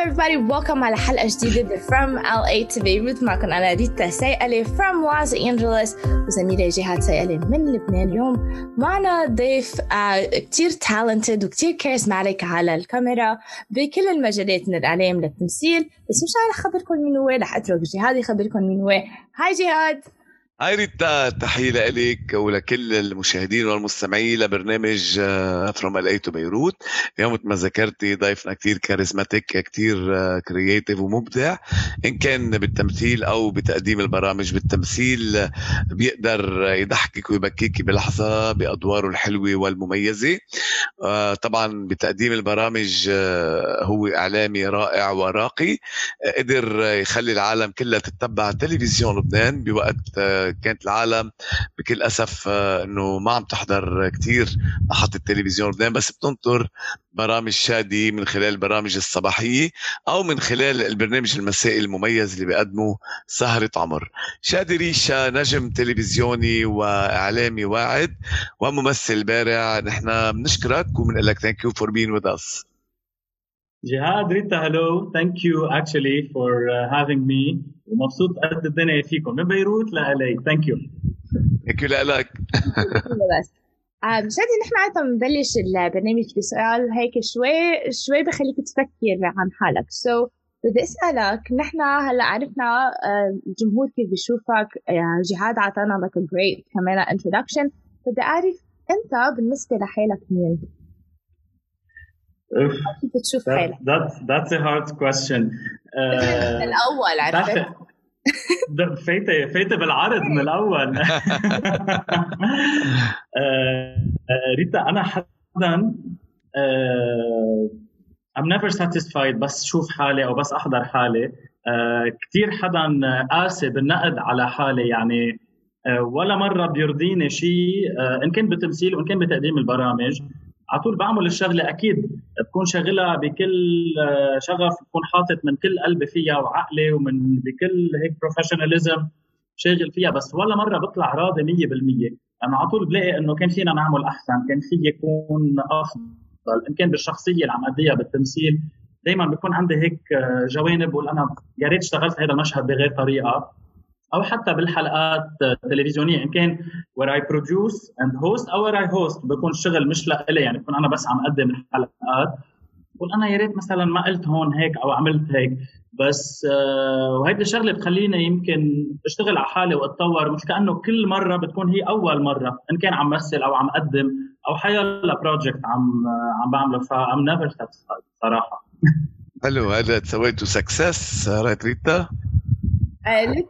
everybody. Welcome على حلقة جديدة From LA to Beirut معكم أنا ريتا سيئلة from Los Angeles وزميلة جهاد سيئلة من لبنان. اليوم معنا ضيف uh, كتير talented وكتير charismatic على الكاميرا بكل المجالات من الإعلام للتمثيل. بس مش رح أخبركم مين هو رح أترك جهاد يخبركم مين هو هاي جهاد. هاي ريتا تحية لك ولكل المشاهدين والمستمعين لبرنامج From LA to بيروت اليوم مثل ما ذكرتي ضيفنا كثير charismatic كثير creative ومبدع. إن كان بالتمثيل أو بتقديم البرامج بالتمثيل بيقدر يضحكك ويبكيك بلحظة بأدواره الحلوة والمميزة. آه، طبعا بتقديم البرامج آه، هو إعلامي رائع وراقي قدر يخلي العالم كلها تتبع تلفزيون لبنان بوقت آه، كانت العالم بكل أسف آه، إنه ما عم تحضر كثير محطه التلفزيون لبنان بس بتنطر برامج شادي من خلال البرامج الصباحية أو من خلال البرنامج المسائي المميز اللي بيقدمه سهرة عمر. شادي ريشا نجم تلفزيوني وإعلامي واعد وممثل بارع نحن بنشكرك وبنقول لك thank you for being with us جهاد ريتا hello thank you actually for having me ومبسوط قد الدنيا فيكم. من بيروت ل LA. thank you thank you لك. بس شادي نحن عادة بنبلش البرنامج بسؤال هيك شوي شوي بخليك تفكر عن حالك. so so, بدي أسألك نحن هلأ عرفنا الجمهور كيف بيشوفك جهاد عطانا لك great كمان introduction بدي أعرف أنت بالنسبة لحالك مين؟ كيف بتشوف حالك؟ That's that's a hard question. الأول عرفت؟ فايتة فايتة بالعرض من الأول ريتا أنا حدا I'm never satisfied بس شوف حالي أو بس أحضر حالي كثير حدا قاسي بالنقد على حالي يعني ولا مرة بيرضيني شيء إن كان بتمثيل وإن كان بتقديم البرامج على طول بعمل الشغلة أكيد. بكون شغلها بكل شغف بكون حاطط من كل قلبي فيها وعقلي ومن بكل هيك بروفيشناليزم شاغل فيها. بس ولا مرة بطلع راضي 100% أنا على طول بلاقي إنه كان فينا نعمل أحسن كان في يكون أفضل إن كان بالشخصية اللي عم أديها بالتمثيل. دائما بيكون عندي هيك جوانب بقول أنا يا ريت اشتغلت هذا المشهد بغير طريقة. أو حتى بالحلقات التلفزيونية. إن كان where I produce and host أو where I host بكون الشغل مش لإلي يعني بكون أنا بس عم أقدم الحلقات. بقول أنا يا ريت مثلا ما قلت هون هيك أو عملت هيك. بس آه وهيدي الشغله بتخليني يمكن أشتغل على حالي وأتطور. مش كأنه كل مرة بتكون هي أول مرة. إن كان عم مثل أو عم أقدم أو حيلا project عم عم بعمله. ف I'm never صراحة. حلو. that's the way to success right ريتا؟ لك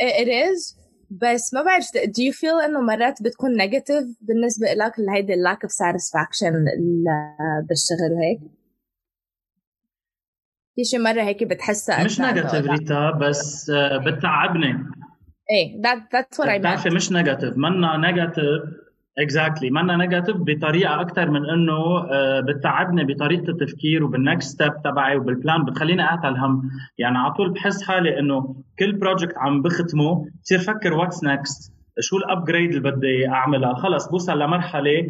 it is بس ما بعرف do you feel إنه مرات بتكون negative بالنسبة لك هيدي lack of satisfaction بالشغل هيك؟ في شي مرة هيك بتحسها مش negative ريتا بس بتعبني. إيه that, that's what I meant. مش negative منا negative exactly منا negative بطريقة أكثر من إنه بتعبني بطريقة التفكير وبال next step تبعي وبال plan بتخليني اعتل هم. يعني على طول بحس حالي إنه كل project عم بختمه بصير فكر what's next شو ال upgrade اللي بدي أعملها. خلص بوصل لمرحلة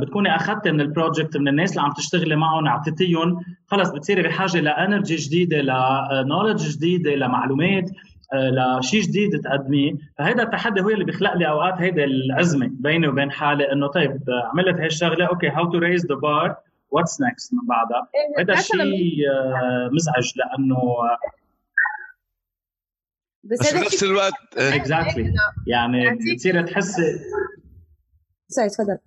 بتكوني أخذت من ال project من الناس اللي عم تشتغلي معهم اعطيتيهم. خلص بتصيري بحاجة ل energy جديدة ل knowledge جديدة لمعلومات لشيء جديد تقدميه. فهيدا التحدي هو اللي بيخلق لي أوقات هيدا الازمه بيني وبين حالي إنه طيب عملت هاي الشغلة okay how to raise the bar what's next من بعدها؟ هيدا الشيء مزعج لأنه بس بنفس الوقت exactly يعني بتصير تحسي sorry تفضل.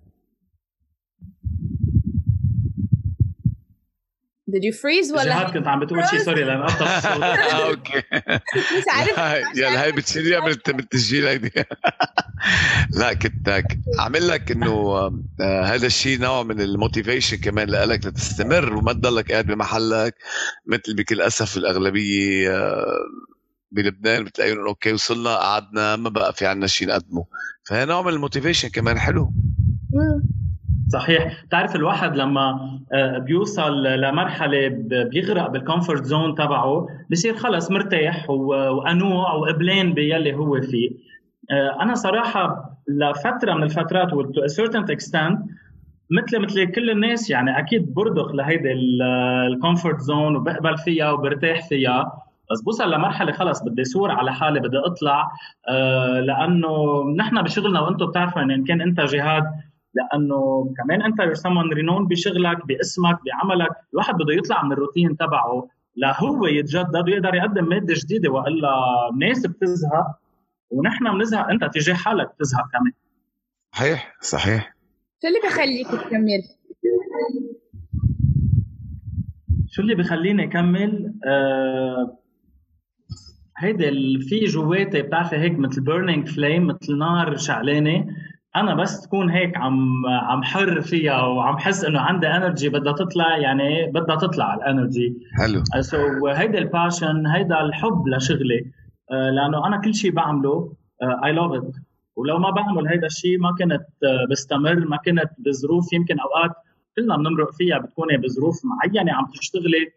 Did you freeze? ولا جهاد كنت عم بتقول شيء sorry لأن قطع الصوت. okay. مش عارف. يلا هاي بتصير بالتسجيل هيدي لا كنت عم قل لك إنه هذا الشيء نوع من ال motivation كمان لك لتستمر وما تضلك قاعد بمحلك مثل بكل أسف الأغلبية بلبنان بتلاقيهم okay وصلنا قعدنا ما بقى في عنا شيء نقدمه. فهي نوع من ال motivation كمان حلو. صحيح. بتعرف الواحد لما بيوصل لمرحلة بيغرق بال comfort zone تبعه بصير خلص مرتاح وقنوع وقبلان باللي هو فيه. أنا صراحة لفترة من الفترات و certain extent مثل مثل كل الناس يعني أكيد برضخ لهيدي ال comfort zone وبقبل فيها وبرتاح فيها بس بوصل لمرحلة خلص بدي ثور على حالي بدي أطلع آه لأنه نحن بشغلنا وأنتم بتعرفوا إن كان أنت جهاد لأنه كمان أنت you're someone renowned بشغلك باسمك بعملك. الواحد بده يطلع من الروتين تبعه لهو يتجدد ويقدر يقدم مادة جديدة وإلا الناس بتزهق ونحن بنزهق. أنت تجاه حالك بتزهق كمان. صحيح صحيح. شو اللي بخليك تكمل؟ شو اللي بخليني أكمل؟ آه هيدي في جواتي بتعرفي هيك مثل burning flame مثل نار شعلانة. أنا بس تكون هيك عم عم حر فيها وعم حس إنه عندي energy بدها تطلع يعني بدها تطلع ال energy حلو. so هيدا ال passion هيدا الحب لشغلي. آه، لأنه أنا كل شيء بعمله I love it ولو ما بعمل هيدا الشيء ما كنت آه، بستمر ما كنت بظروف. يمكن أوقات كلنا بنمرق فيها بتكوني بظروف معينة عم تشتغلي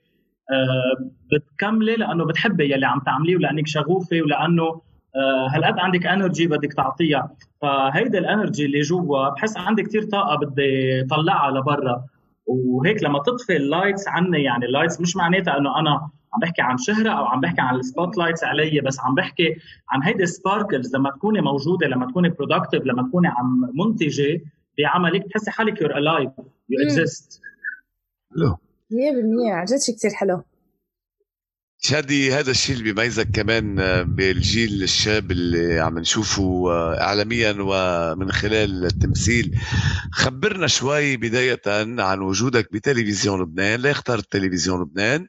آه، بتكملي لأنه بتحبي يلي عم تعمليه ولأنك شغوفة ولأنه آه، هالقد عندك energy بدك تعطيها؟ فهيدي ال energy اللي جوا بحس عندي كثير طاقة بدي طلعها لبرا. وهيك لما تطفي ال lights عني يعني ال lights مش معناتها إنه أنا عم بحكي عن شهرة أو عم بحكي عن ال spotlights علي بس عم بحكي عن هيدي ال sparkles لما تكوني موجودة لما تكوني productive لما تكوني عم منتجة بعملك بتحسي حالك you're alive you exist حلو 100% عن جد شيء كثير حلو. شادي هذا الشيء اللي بيميزك كمان آه، بالجيل الشاب اللي عم نشوفه آه، اعلاميا ومن خلال التمثيل. خبرنا شوي بداية عن وجودك بتلفزيون لبنان. ليه اخترت تلفزيون لبنان.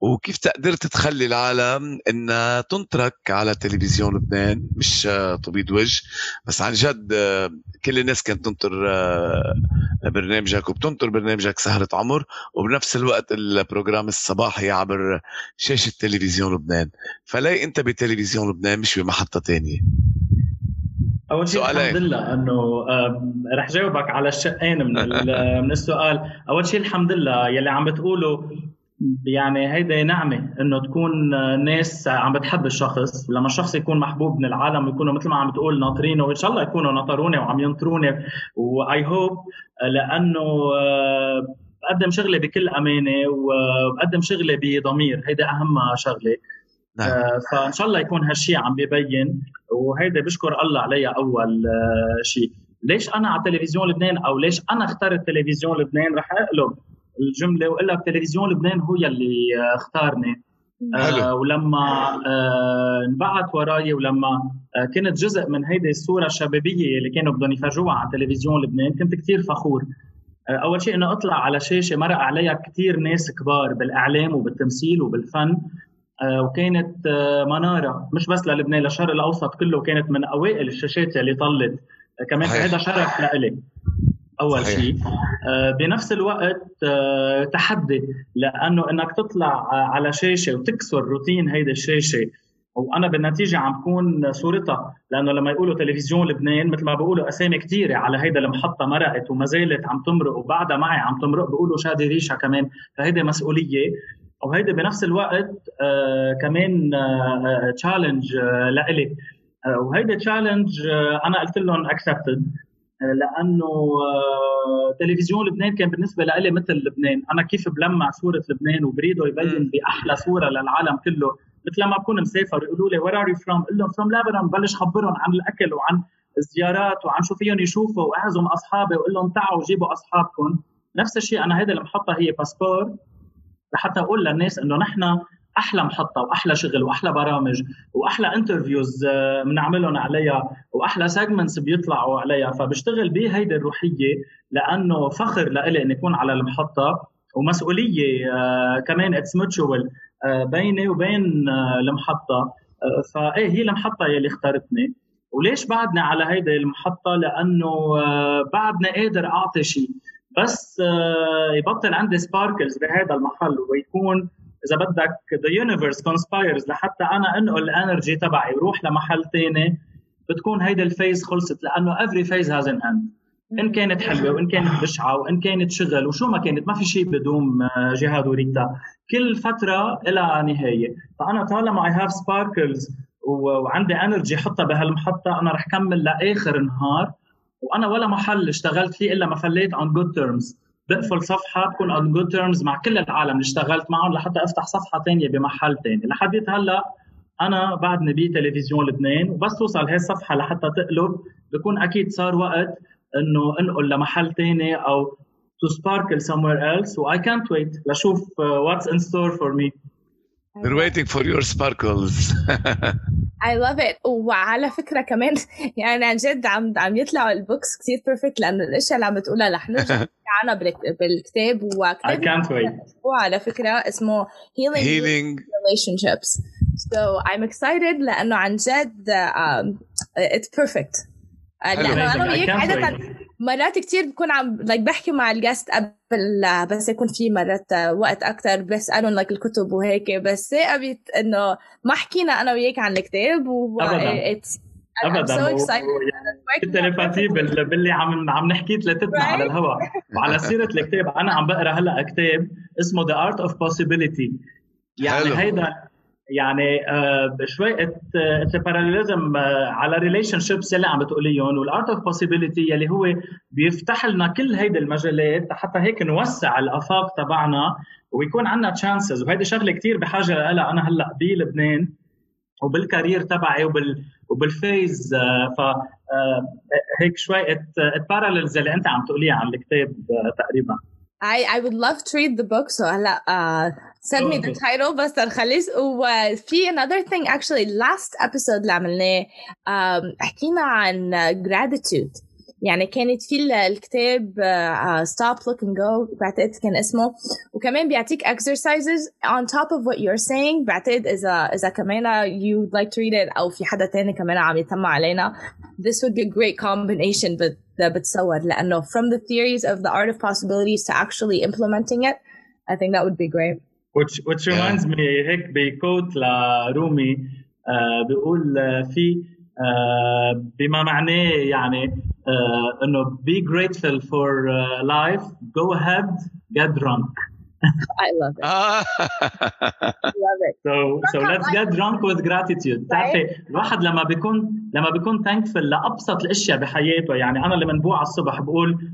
وكيف قدرت تخلي العالم انها تنترك على تلفزيون لبنان؟ مش طبيب وجه. بس عن جد كل الناس كانت تنطر برنامجك وبتنطر برنامجك سهرة عمر. وبنفس الوقت البروجرام الصباحي عبر شاشة تلفزيون لبنان. فليه أنت بتلفزيون لبنان مش بمحطة تانية؟ أول شيء الحمد لله إنه رح جاوبك على الشقين من من السؤال. أول شيء الحمد لله يلي عم بتقوله يعني هيدا نعمة إنه تكون ناس عم بتحب الشخص لما الشخص يكون محبوب من العالم ويكونوا مثل ما عم بتقول ناطرينه وإن شاء الله يكونوا نطروني وعم ينطروني. واي هوب لأنه آه، بقدم شغلي بكل أمانة وبقدم شغلي بضمير. هيدا أهم شغلة. نعم. آه، فإن شاء الله يكون هالشيء عم ببين. وهيدا بشكر الله عليها أول آه، شيء ليش أنا على تلفزيون لبنان؟ أو ليش أنا اخترت تلفزيون لبنان؟ رح أقلب. الجملة والا تلفزيون لبنان هو يلي اختارني. آه ولما آه انبعث وراي ولما آه كنت جزء من هيدي الصورة الشبابية اللي كانوا بدهم يفرجوها على تلفزيون لبنان كنت كثير فخور. آه أول شيء إنه أطلع على شاشة مرق عليها كثير ناس كبار بالإعلام وبالتمثيل وبالفن. آه وكانت آه منارة مش بس للبنان للشرق الأوسط كله كانت من أوائل الشاشات اللي طلت. آه كمان هذا شرف لإلي. أول شيء. آه بنفس الوقت آه تحدي لأنه إنك تطلع على شاشة وتكسر روتين هيدي الشاشة. وأنا بالنتيجة عم بكون صورتها لأنه لما يقولوا تلفزيون لبنان مثل ما بيقولوا أسامي كثيره على هيدا المحطة مرقت وما زالت عم تمرق وبعدها معي عم تمرق بيقولوا شادي ريشا كمان. فهيدي مسؤولية. وهيدي بنفس الوقت آه كمان تشالنج آه آه لإلي. آه وهيدي challenge آه أنا قلت لهم accepted لأنه آه، تلفزيون لبنان كان بالنسبة لي مثل لبنان. أنا كيف بلمع صورة لبنان وبريده يبين بأحلى صورة للعالم كله. مثل لما بكون مسافر يقولوا لي where are you from قول لهم from لبنان بلش خبرهم عن الأكل وعن الزيارات وعن شو فيهم يشوفوا وأعزم أصحابي وقول لهم تعوا جيبوا أصحابكم. نفس الشيء أنا هيدي المحطه هي باسبور. لحتى أقول للناس إنه نحن أحلى محطة وأحلى شغل وأحلى برامج وأحلى interviews آه، بنعملهم عليها وأحلى segments بيطلعوا عليها فبشتغل بهيدي الروحية لأنه فخر لإلي إني أكون على المحطة ومسؤولية آه، كمان it's آه، بيني وبين المحطة فإيه هي المحطة يلي اختارتني؟ وليش بعدني على هيدي المحطة؟ لأنه بعدني قادر أعطي شيء بس يبطل عندي sparkles بهذا المحل ويكون إذا بدك the universe conspires لحتى أنا أنقل ال energy تبعي وروح لمحل ثاني بتكون هيدي ال phase خلصت لأنه every phase has an end. إن كانت حلوة وإن كانت بشعة وإن كانت شغل وشو ما كانت ما في شيء بدوم آه، جهاد وريتا. كل فترة لها نهاية. فأنا طالما I have sparkles وعندي energy حطها بهالمحطة أنا رح كمل لآخر نهار. وأنا ولا محل اشتغلت فيه إلا ما فليت on good terms. بقفل صفحة بكون on good terms مع كل العالم اللي اشتغلت معهم لحتى أفتح صفحة ثانية بمحل ثاني لحد هلأ أنا بعدني بتلفزيون لبنان وبس توصل هي الصفحة لحتى تقلب بكون أكيد صار وقت إنه أنقل لمحل ثاني أو to sparkle somewhere else و I can't wait لشوف what's in store for me. We're waiting for your sparkles. I love it. وعلى فكرة كمان يعني عن جد عم عم يطلعوا ال books كثير perfect لأنه الأشياء اللي عم بتقولها رح نرجع عنها بالكتاب. وكتاب I can't wait. وعلى فكرة اسمه Healing, Healing. Relationships. So I'm excited لأنه عن جد um, it's perfect. لأنه أنا وياك عادة مرات كتير بكون عم like بحكي مع ال guest قبل بس يكون في مرات وقت أكثر بسالهم like الكتب وهيك بس تعاقبت إنه ما حكينا أنا وياك عن الكتاب و ابدا. ابدا. ال telepathy باللي عم عم نحكي ثلاثتنا على الهواء وعلى سيرة الكتاب أنا عم بقرأ هلأ كتاب اسمه The Art of Possibility. يعني هيدا يعني آه، شوي parallelism آه، على relationships يلي عم بتقوليهم وال Art of Possibility يلي هو بيفتح لنا كل هيدي المجالات حتى هيك نوسع الآفاق تبعنا ويكون عندنا chances وهيدي شغلة كثير بحاجة لها أنا هلأ بلبنان وبال career تبعي وبال وبال phase آه، ف هيك شوي ال parallels اللي أنت عم تقوليها عن الكتاب تقريبا. I, I would love to read the book so هلا uh, send oh, me the okay. title بس الخليس وفي another thing actually last episode اللي عملناه um, uh, gratitude يعني كانت في الكتاب uh, stop look and go بعتقد كان اسمه وكمان بيعطيك exercises on top of what you're saying بعتقد اذا اذا كمان you'd like to read it أو في حدا تاني كمان عم يتمع علينا this would be a great combination but بتصور لأنه from the theories of the art of possibilities to actually implementing it I think that would be great which which reminds me هيك بكوت لرومي uh, بيقول في uh, بما معناه يعني uh, انه be grateful for uh, life go ahead get drunk I love it. love it. So so let's get drunk with gratitude. بتعرفي الواحد لما بيكون لما بيكون thankful لابسط الاشياء بحياته يعني أنا لما بوعى الصبح بقول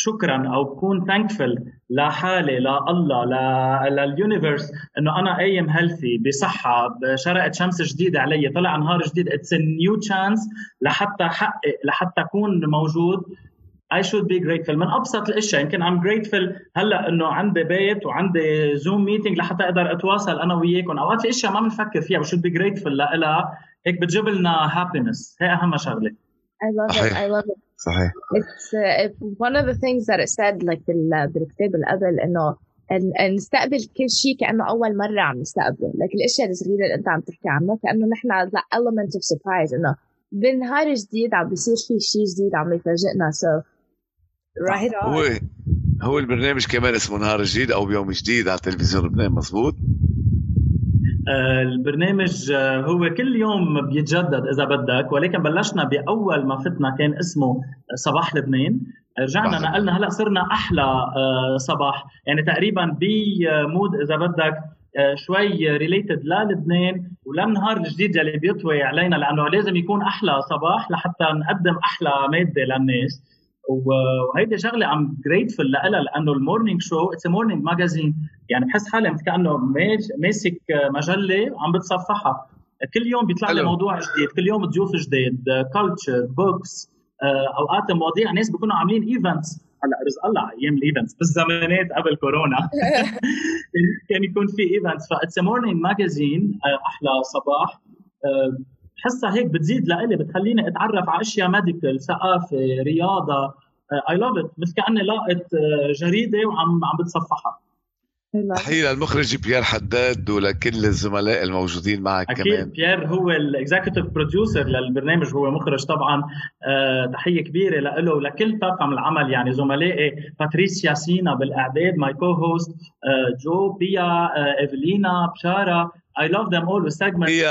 شكرا أو بكون thankful لحالي لله لل universe إنه أنا قايم healthy بصحة شرقت شمس جديدة علي طلع نهار جديد. it's new chance لحتى أحقق لحتى أكون موجود. I should be grateful. من أبسط الأشياء يمكن I'm grateful هلأ إنه عندي بيت وعندي Zoom meeting لحتى أقدر أتواصل أنا وياكم. أوقات في أشياء ما بنفكر فيها should be grateful. لها هيك بتجيب لنا happiness. هي أهم شغلة. I love it. I love it. صحيح. It's uh, one of the things that it said like بال, بالكتاب اللي قبل إنه نستقبل كل شيء كأنه أول مرة عم نستقبله. لك الأشياء الصغيرة اللي أنت عم تحكي عنها كأنه نحن لا element of surprise إنه بنهار جديد عم بيصير في شيء جديد عم يفاجئنا. So right on. هو هو البرنامج كمان اسمه نهار جديد أو يوم جديد على تلفزيون لبنان مزبوط البرنامج آه، هو كل يوم بيتجدد إذا بدك ولكن بلشنا بأول ما فتنا كان اسمه صباح لبنان. رجعنا نقلنا هلأ صرنا أحلى آه، صباح. يعني تقريبا ب mood إذا بدك شوي related للبنان وللنهار الجديد اللي بيطوي علينا لأنه لازم يكون أحلى صباح لحتى نقدم أحلى مادة للناس. وهيدي شغلة I'm grateful لها لأنه ال morning show it's morning magazine يعني بحس حالي مثل كانه ماسك مجلة وعم بتصفحها. كل يوم بيطلع لي موضوع جديد. كل يوم ضيوف جديد culture books أوقات مواضيع ناس بيكونوا عاملين events هلا رزق الله أيام ال events بالزمانات قبل كورونا. كان يكون في events ف it's morning magazine أحلى صباح. آه، بحسها هيك بتزيد لإلي بتخليني أتعرف على أشياء medical ثقافة رياضة. I love it مثل كأني لاقط آه، جريدة وعم عم بتصفحها. تحيه للمخرج بيير حداد ولكل الزملاء الموجودين معك أكيد كمان. بيير هو ال executive producer للبرنامج هو مخرج طبعا أه تحية كبيرة له ولكل طاقم العمل يعني زملائي باتريسيا سينا بالإعداد my co-host جو بيا ايفلينا بشاره I love them all وال segment هي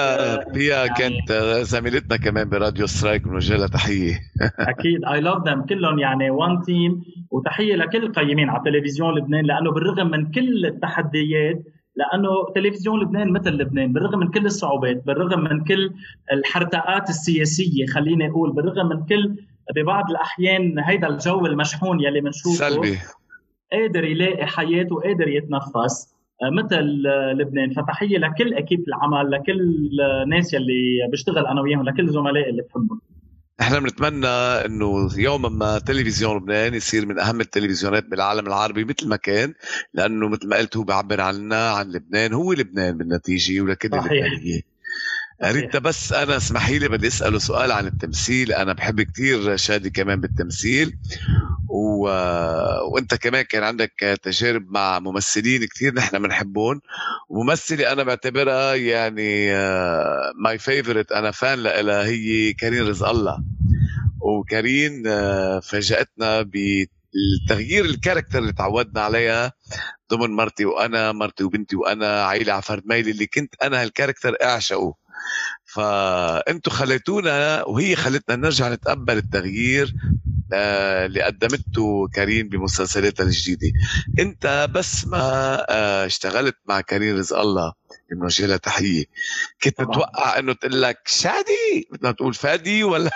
هي يعني كانت زميلتنا كمان براديو سترايك بنوجه لها تحية. أكيد. I love them كلهم يعني one team وتحية لكل القيمين على تلفزيون لبنان لأنه بالرغم من كل التحديات لأنه تلفزيون لبنان مثل لبنان بالرغم من كل الصعوبات بالرغم من كل الحرتقات السياسية خليني أقول بالرغم من كل ببعض الأحيان هيدا الجو المشحون يلي بنشوفه سلبي. قادر يلاقي حياته وقادر يتنفس. مثل آه، لبنان فتحية لكل اكيب العمل لكل الناس يلي بشتغل أنا وياهم لكل زملائي اللي بحبهم. إحنا بنتمنى إنه يوما ما تلفزيون لبنان يصير من أهم التلفزيونات بالعالم العربي مثل ما كان لأنه مثل ما قلت هو بيعبر عنا عن لبنان هو لبنان بالنتيجة ولكل اللبنانيه ريتا بس أنا اسمحي لي بدي أسأله سؤال عن التمثيل. أنا بحب كثير شادي كمان بالتمثيل. و... وأنت كمان كان عندك تجارب مع ممثلين كثير نحن بنحبهم. وممثله أنا بعتبرها يعني my uh, favorite أنا fan لها هي كارين رزق الله. وكارين uh, فاجأتنا بالتغيير ال character اللي تعودنا عليها ضمن مرتي وأنا مرتي وبنتي وأنا عيلة عفرد ميلة اللي كنت أنا هال character أعشقه. فانتوا خليتونا وهي خلتنا نرجع نتقبل التغيير آه، اللي قدمته كارين بمسلسلاتها الجديدة. انت بس ما آه، اشتغلت مع كارين رزق الله بنوجه لها تحية. كنت متوقع إنه تقول لك شادي؟ بدنا تقول فادي ولا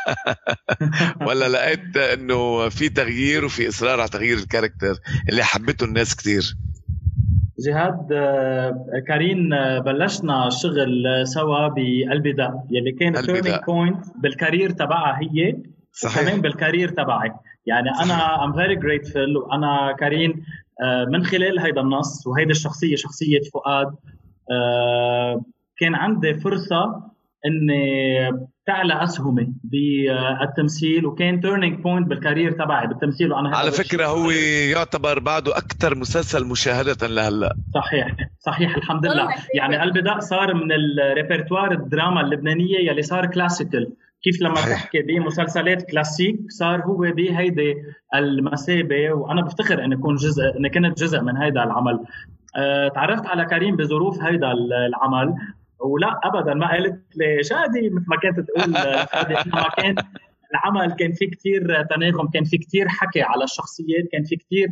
ولا لقيت إنه في تغيير وفي إصرار على تغيير ال character اللي حبته الناس كثير جهاد آه، كارين بلشنا شغل سوا بالبرداء يلي كان turning point بال career تبعها هي صحيح. كمان بال career تبعي. يعني أنا I'm very grateful وأنا كارين آه، من خلال هيدا النص وهيدي الشخصية شخصية فؤاد آه، كان عندي فرصة إني تعلى اسهمي بالتمثيل وكان turning point بال career تبعي بالتمثيل وأنا على فكرة هو يعتبر بعده أكثر مسلسل مشاهدة لهلأ. صحيح صحيح الحمد لله. يعني البداء صار من ال repertoire الدراما اللبنانية يلي صار classical كيف لما تحكي بمسلسلات كلاسيك صار هو بهيدي المثابه وأنا بفتخر إني أكون جزء إني كنت جزء من هيدا العمل. أه تعرفت على كريم بظروف هيدا العمل. ولا ابدا ما قالت لي شادي مثل ما كانت تقول ما كان العمل كان في كثير تناغم كان في كثير حكي على الشخصيات كان في كثير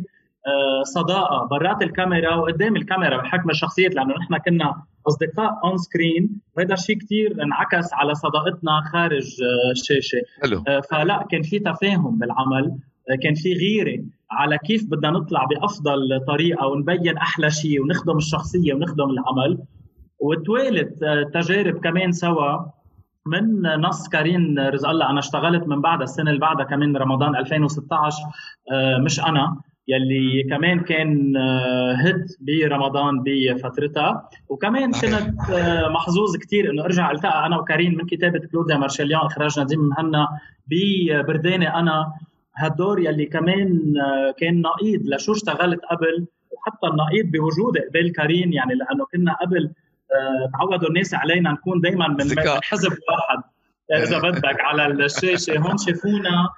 آه، صداقة برات الكاميرا وقدام الكاميرا بحكم الشخصيات لأنه نحن كنا أصدقاء on screen وهذا الشيء كثير انعكس على صداقتنا خارج آه، الشاشة. حلو. آه، فلا كان في تفاهم بالعمل كان في غيرة على كيف بدنا نطلع بأفضل طريقة ونبين أحلى شيء ونخدم الشخصية ونخدم العمل. وتوالت تجارب كمان سوا من نص كارين رزق الله. أنا اشتغلت من بعدها السنة اللي بعدها كمان رمضان 2016 مش أنا يلي كمان كان هيت آه، برمضان بفترتها. وكمان كنت آه، محظوظ كثير إنه أرجع ألتقى أنا وكريم من كتابة كلوديا مارشاليان إخراج نديم مهنا ببردانة أنا. هالدور يلي كمان آه، كان نقيض لشو اشتغلت قبل وحتى النقيض بوجودي قبل كريم يعني لأنه كنا قبل تعودوا الناس علينا نكون دائما من حزب واحد. إذا بدك على الشاشة هون شافونا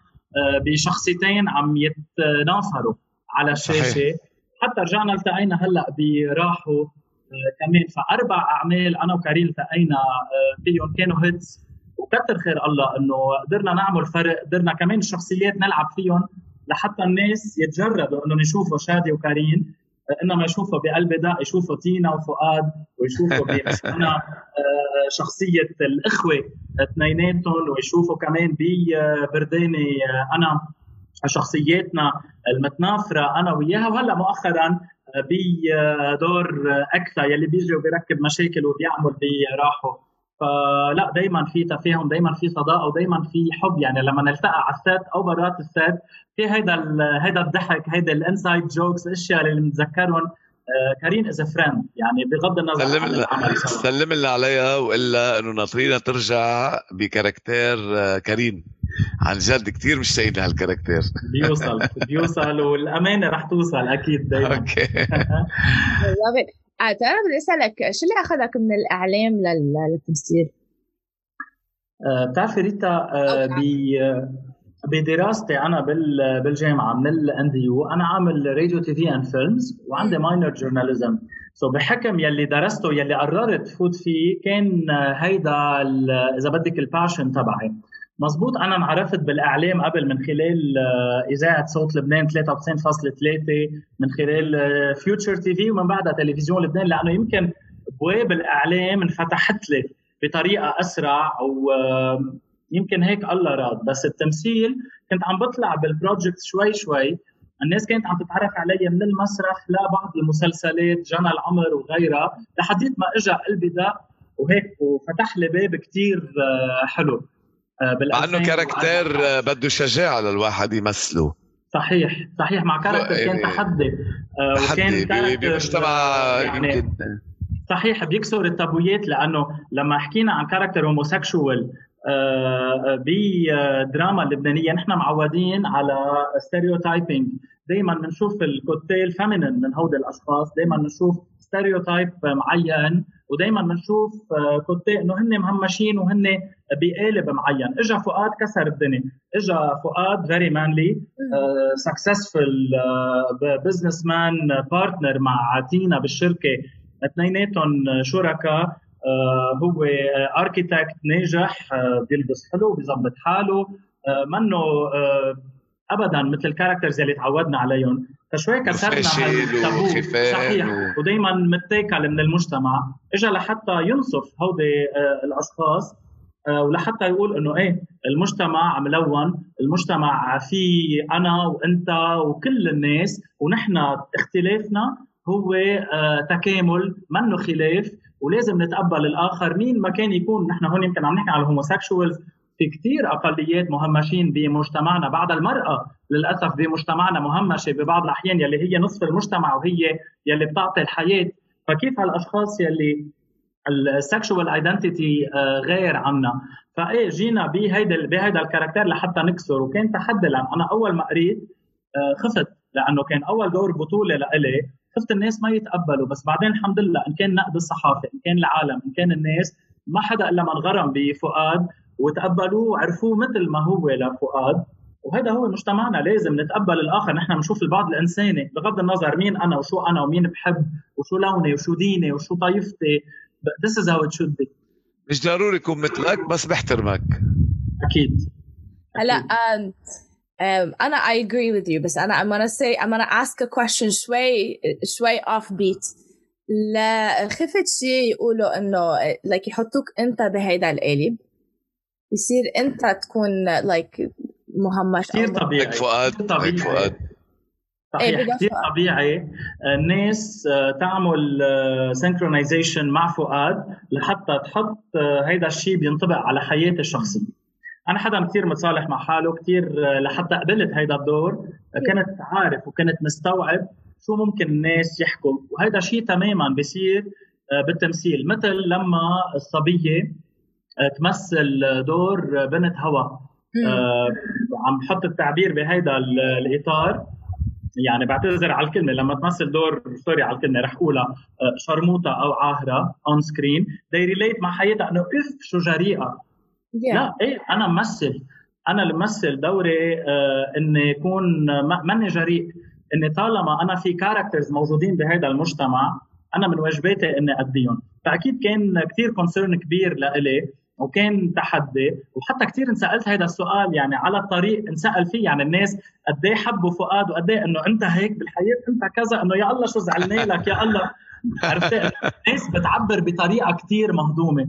بشخصيتين عم يتنافروا على الشاشة. صحيح. حتى رجعنا التقينا هلأ براحوا. آه، كمان فأربع أعمال أنا وكريم التقينا آه، فيهم كانوا هيتس. وكتر خير الله إنه قدرنا نعمل فرق قدرنا كمان الشخصيات نلعب فيهم لحتى الناس يتجردوا إنهم يشوفوا شادي آه، انما يشوفوا بقلب داء يشوفوا تينا وفؤاد ويشوفوا باسمنا شخصية الإخوة اثنيناتهم ويشوفوا كمان ببرداني أنا شخصياتنا المتنافرة أنا وياها. وهلأ مؤخرا بدور أكثر يلي بيجي وبيركب مشاكل وبيعمل براحه فلا دائما في تفاهم دائما في صداقة ودائما في حب. يعني لما نلتقى على الـ set أو برات الـ set في هيدا هيدا الضحك هيدا الـ inside jokes الاشياء اللي بنتذكرهم. آه، كريم as friend يعني بغض النظر سلم عن العمل سلم لنا عليها وإلا إنه ناطرينا ترجع ب character آه، كريم عن جد كثير مشتاقين لهال character. بيوصل بيوصل والأمانة رح توصل أكيد دائما أوكي. آه ترى بدي أسألك شو اللي أخذك من الإعلام للتمثيل؟ آه بتعرفي ريتا آه بدراستي أنا بالجامعة من الـ NDU أنا عامل radio TV and films وعندي minor journalism so بحكم يلي درسته يلي قررت فوت فيه كان هيدا إذا بدك الـ passion تبعي. مزبوط أنا انعرفت بالإعلام قبل من خلال آه، إذاعة صوت لبنان 93.3 من خلال Future TV ومن بعدها تلفزيون لبنان لأنه يمكن أبواب الإعلام انفتحت لي بطريقة أسرع و يمكن هيك الله راد. بس التمثيل كنت عم بطلع بال project شوي شوي. الناس كانت عم تتعرف علي من المسرح لبعض المسلسلات جنى العمر وغيرها لحديت ما اجى قلبي دق وهيك وفتح لي باب كثير آه، حلو. مع إنه character آه، بده شجاعه للواحد يمثله. صحيح صحيح مع character كان يعني تحدي. وكان character بمجتمع يعني يمكن. صحيح بيكسر التابويات لأنه لما حكينا عن character homosexual بدراما اللبنانيه نحن معودين على stereotyping دائما بنشوف الـ côté الـ féminin من هودي الأشخاص دائما بنشوف stereotype معين. ودائما بنشوف آه، كوتي إنه هن مهمشين وهن بقالب معين. اجى فؤاد كسر الدنيا. اجى فؤاد very manly successful businessman partner مع تينا بالشركة. اثنيناتهم شركاء آه، هو architect ناجح آه، بيلبس حلو بيظبط حاله. منه ابدا مثل الـ characters اللي تعودنا عليهم. فشوي كسرنا هالتابو صحيح. و... ودائما متاكل من المجتمع. اجى لحتى ينصف هودي آه، الأشخاص آه، ولحتى يقول إنه إيه المجتمع ملون، المجتمع في أنا وإنت وكل الناس ونحن اختلافنا هو آه، تكامل منه خلاف ولازم نتقبل الآخر. مين ما كان يكون نحن هون يمكن عم نحكي على الـ homosexuals في كثير أقليات مهمشين بمجتمعنا. بعد المرأة للأسف بمجتمعنا مهمشة ببعض الأحيان يلي هي نصف المجتمع وهي يلي بتعطي الحياة. فكيف هالأشخاص يلي الـ sexual identity آه، غير عنا؟ فإيه جينا بهيدا بهيدا الـ character لحتى نكسر. وكان تحدي لأن أنا أول ما قريت آه، خفت لأنه كان أول دور بطولة لإلي. خفت الناس ما يتقبلوا. بس بعدين الحمد لله إن كان نقد الصحافة إن كان العالم إن كان الناس ما حدا إلا من غرم بفؤاد وتقبلوه وعرفوه مثل ما هو لفؤاد وهذا هو مجتمعنا لازم نتقبل الآخر. نحن بنشوف البعض الإنساني بغض النظر مين أنا وشو أنا ومين بحب وشو لوني وشو ديني وشو طائفتي this is how it should be. مش ضروري يكون مثلك بس بحترمك. أكيد. هلا أنا I agree with you بس أنا I'm gonna say I'm gonna ask a question شوي شوي off beat. لا خفت شيء يقولوا إنه like يحطوك أنت بهيدا القالب. يصير انت تكون like مهمش كثير طبيعي فؤاد طبيعي. فؤاد. صحيح إيه كثير طبيعي. الناس آه، تعمل synchronization آه، مع فؤاد لحتى تحط آه، هيدا الشيء بينطبق على حياتي الشخصية. أنا حدا كثير متصالح مع حاله كثير لحتى قبلت هيدا الدور كنت عارف وكنت مستوعب شو ممكن الناس يحكوا. وهذا شيء تماما بيصير بالتمثيل. مثل لما الصبية تمثل دور بنت هوى. آه عم بحط التعبير بهيدا الإطار. يعني بعتذر على الكلمة لما تمثل دور sorry على الكلمة رح أقولها آه، شرموطة أو عاهرة on screen they relate مع حياتها إنه اف شو جريئة. Yeah. لا إيه أنا ممثل. أنا اللي بمثل دوري آه إني يكون ماني جريء. إني طالما أنا في characters موجودين بهذا المجتمع أنا من واجباتي إني أديهم. فأكيد كان كثير concern كبير لإلي. وكان تحدي. وحتى كثير انسالت هذا السؤال يعني على الطريق انسال فيه يعني الناس قد إيه حبوا فؤاد وقد إيه إنه أنت هيك بالحياة أنت كذا إنه يا الله شو زعلنا لك يا الله. عرفت؟ الناس بتعبر بطريقة كثير مهضومة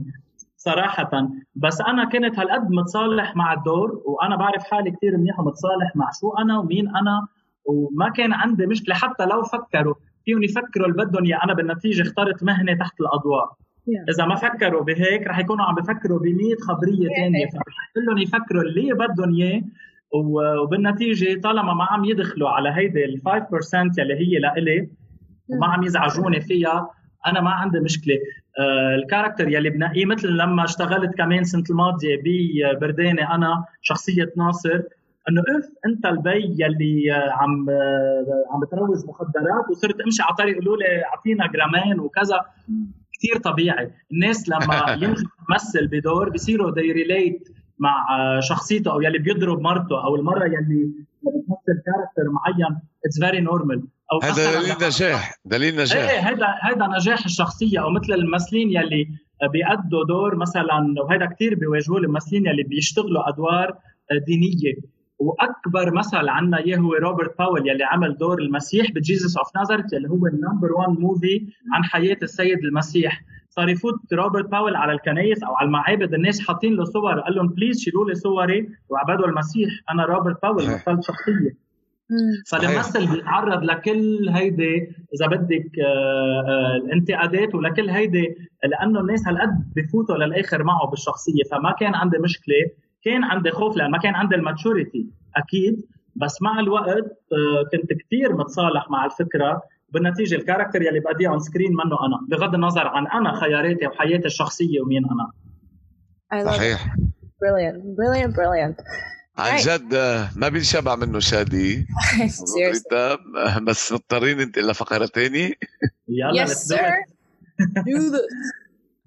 صراحة. بس أنا كنت هالقد متصالح مع الدور وأنا بعرف حالي كثير منيح ومتصالح مع شو أنا ومين أنا. وما كان عندي مشكلة حتى لو فكروا فيهم يفكروا اللي بدهم إياه. أنا بالنتيجة اخترت مهنة تحت إذا ما فكروا بهيك رح يكونوا عم بفكروا ب 100 خبريه ثانية كلهم يفكروا اللي بدهم إياه وبالنتيجة طالما ما عم يدخلوا على هيدي ال 5% يلي هي لإلي وما عم يزعجوني فيها أنا ما عندي مشكلة. آه الـ character يلي بنقيه مثل لما اشتغلت كمان سنه الماضية ببردانة أنا شخصية ناصر إنه اف أنت البي يلي عم عم بتروج مخدرات وصرت أمشي على طريق يقولوا لي أعطينا جرامين وكذا. كثير طبيعي. الناس لما يمثل بدور بصيروا they relate مع شخصيته أو يلي بيضرب مرته أو المرة يلي بتمثل character معين it's very normal أو هذا دليل نجاح دليل نجاح. إيه هذا هذا نجاح الشخصية. أو مثل الممثلين يلي بيأدوا دور مثلا وهذا كثير بيواجهوه الممثلين يلي بيشتغلوا أدوار دينية. وأكبر مثل عنا إياه هو روبرت باول يلي عمل دور المسيح ب Jesus of Nazareth يلي هو ال number 1 movie عن حياة السيد المسيح. صار يفوت روبرت باول على الكنايس أو على المعابد الناس حاطين له صور قال لهم please شيلوا لي صوري وعبدوا المسيح أنا روبرت باول مثلت شخصية. فالممثل بيتعرض لكل هيدي إذا بدك آه، آه، الانتقادات ولكل هيدي لأنه الناس هالقد بفوتوا للآخر معه بالشخصية فما كان عندي مشكلة كان عندي خوف لأن ما كان عندي ال maturity أكيد. بس مع الوقت آه، كنت كثير متصالح مع الفكرة بالنتيجة. ال character يلي بأديه on screen منه أنا بغض النظر عن أنا خياراتي وحياتي الشخصية ومين أنا. صحيح. brilliant. Brilliant. Brilliant. عن جد ما بينشبع منه شادي. بس مضطرين أنت لفقره ثانية يلا yes sir. Do this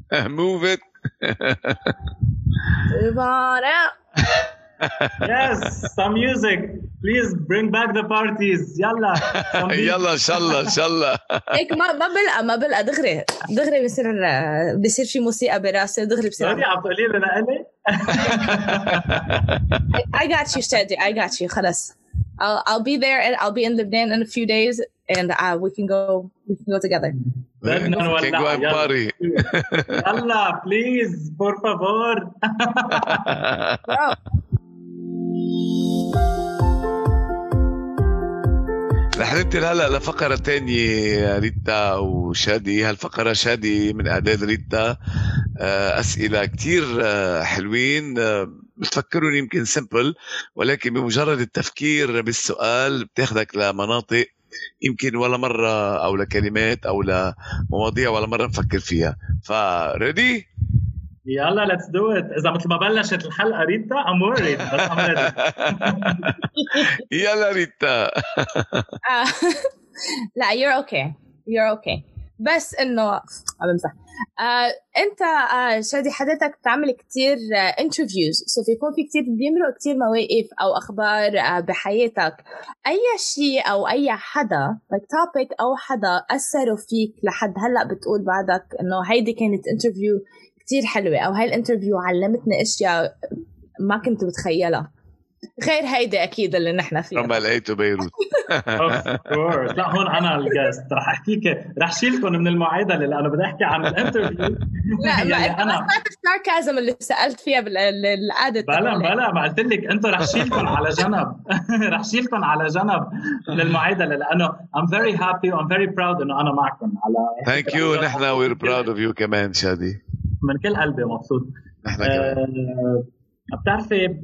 move it. Out yes some music please bring back the parties يلا يلا ان شاء الله ان شاء الله هيك ما ما بلقى ما بلقى دغري دغري بصير بصير في موسيقى براسي ودغري بصير سوري عم تقولي لي لإلي I got you Shadi I got you خلص I'll I'll be there and I'll be in Lebanon in a few days and uh, we can go we can go together. We can go and party. يلا please por favor. رح ننتقل هلا لفقرة تانية ريتا وشادي هالفقرة شادي من إعداد ريتا آه، أسئلة كتير آه، حلوين آه، بتفكرون يمكن سمبل ولكن بمجرد التفكير بالسؤال بتاخدك لمناطق يمكن ولا مرة أو لكلمات أو لمواضيع ولا مرة نفكر فيها. فريدي يلا ليتس دو ات إذا مثل ما بلشت الحلقة ريتا ام وريد بس ام يلا ريتا. لا يور أوكي you're okay بس إنه عم بمزح آه، أنت آه، شادي حضرتك بتعمل كتير interviews so في يكون في كتير بيمرق كتير مواقف أو أخبار آه، بحياتك. أي شيء أو أي حدا like topic أو حدا أثروا فيك لحد هلأ بتقول بعدك إنه هيدي كانت interview كتير حلوة أو هاي ال interview علمتني أشياء ما كنت بتخيلها غير هيدي أكيد اللي نحن فيها. لما لقيته بيروت. لا هون أنا الجاست رح احكيك رح شيلكم من المعادله لأنه بدي أحكي عن الانترفيو لا ما يعني أنا ما الساركازم اللي سألت فيها بالعاده بلا بلا ما قلت لك. أنتم رح شيلكم على جنب. رح شيلكم على جنب للمعادله لأنه I'm very happy. I'm very proud إنه أنا معكم على ثانك يو نحن وير براود اوف يو كمان شادي. من كل قلبي مبسوط. نحن كمان. آه بتعرفي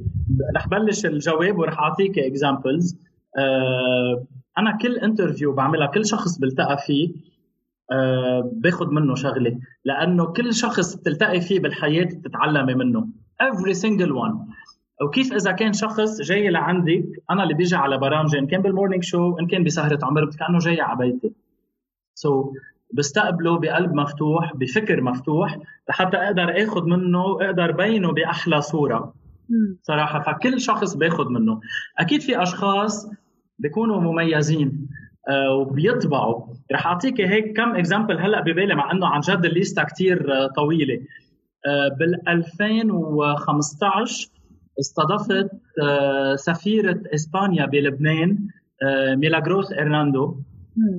رح بلش الجواب ورح اعطيك examples آه أنا كل interview بعملها كل شخص بلتقى فيه آه باخذ منه شغلة. لأنه كل شخص بتلتقي فيه بالحياة بتتعلمي منه. Every single one. وكيف إذا كان شخص جاي لعندك أنا اللي بيجي على برامجي إن كان بال morning show إن كان بسهرة عمر كأنه جاي على بيتي. سو so, بستقبله بقلب مفتوح بفكر مفتوح لحتى أقدر اخذ منه أقدر بينه بأحلى صورة. صراحة فكل شخص باخذ منه. أكيد في أشخاص بيكونوا مميزين آه وبيطبعوا. رح أعطيك هيك كم example هلأ ببالي مع إنه عن جد الليستا كثير آه طويلة. بال 2015 استضفت سفيرة إسبانيا بلبنان آه ميلاغروس إرناندو.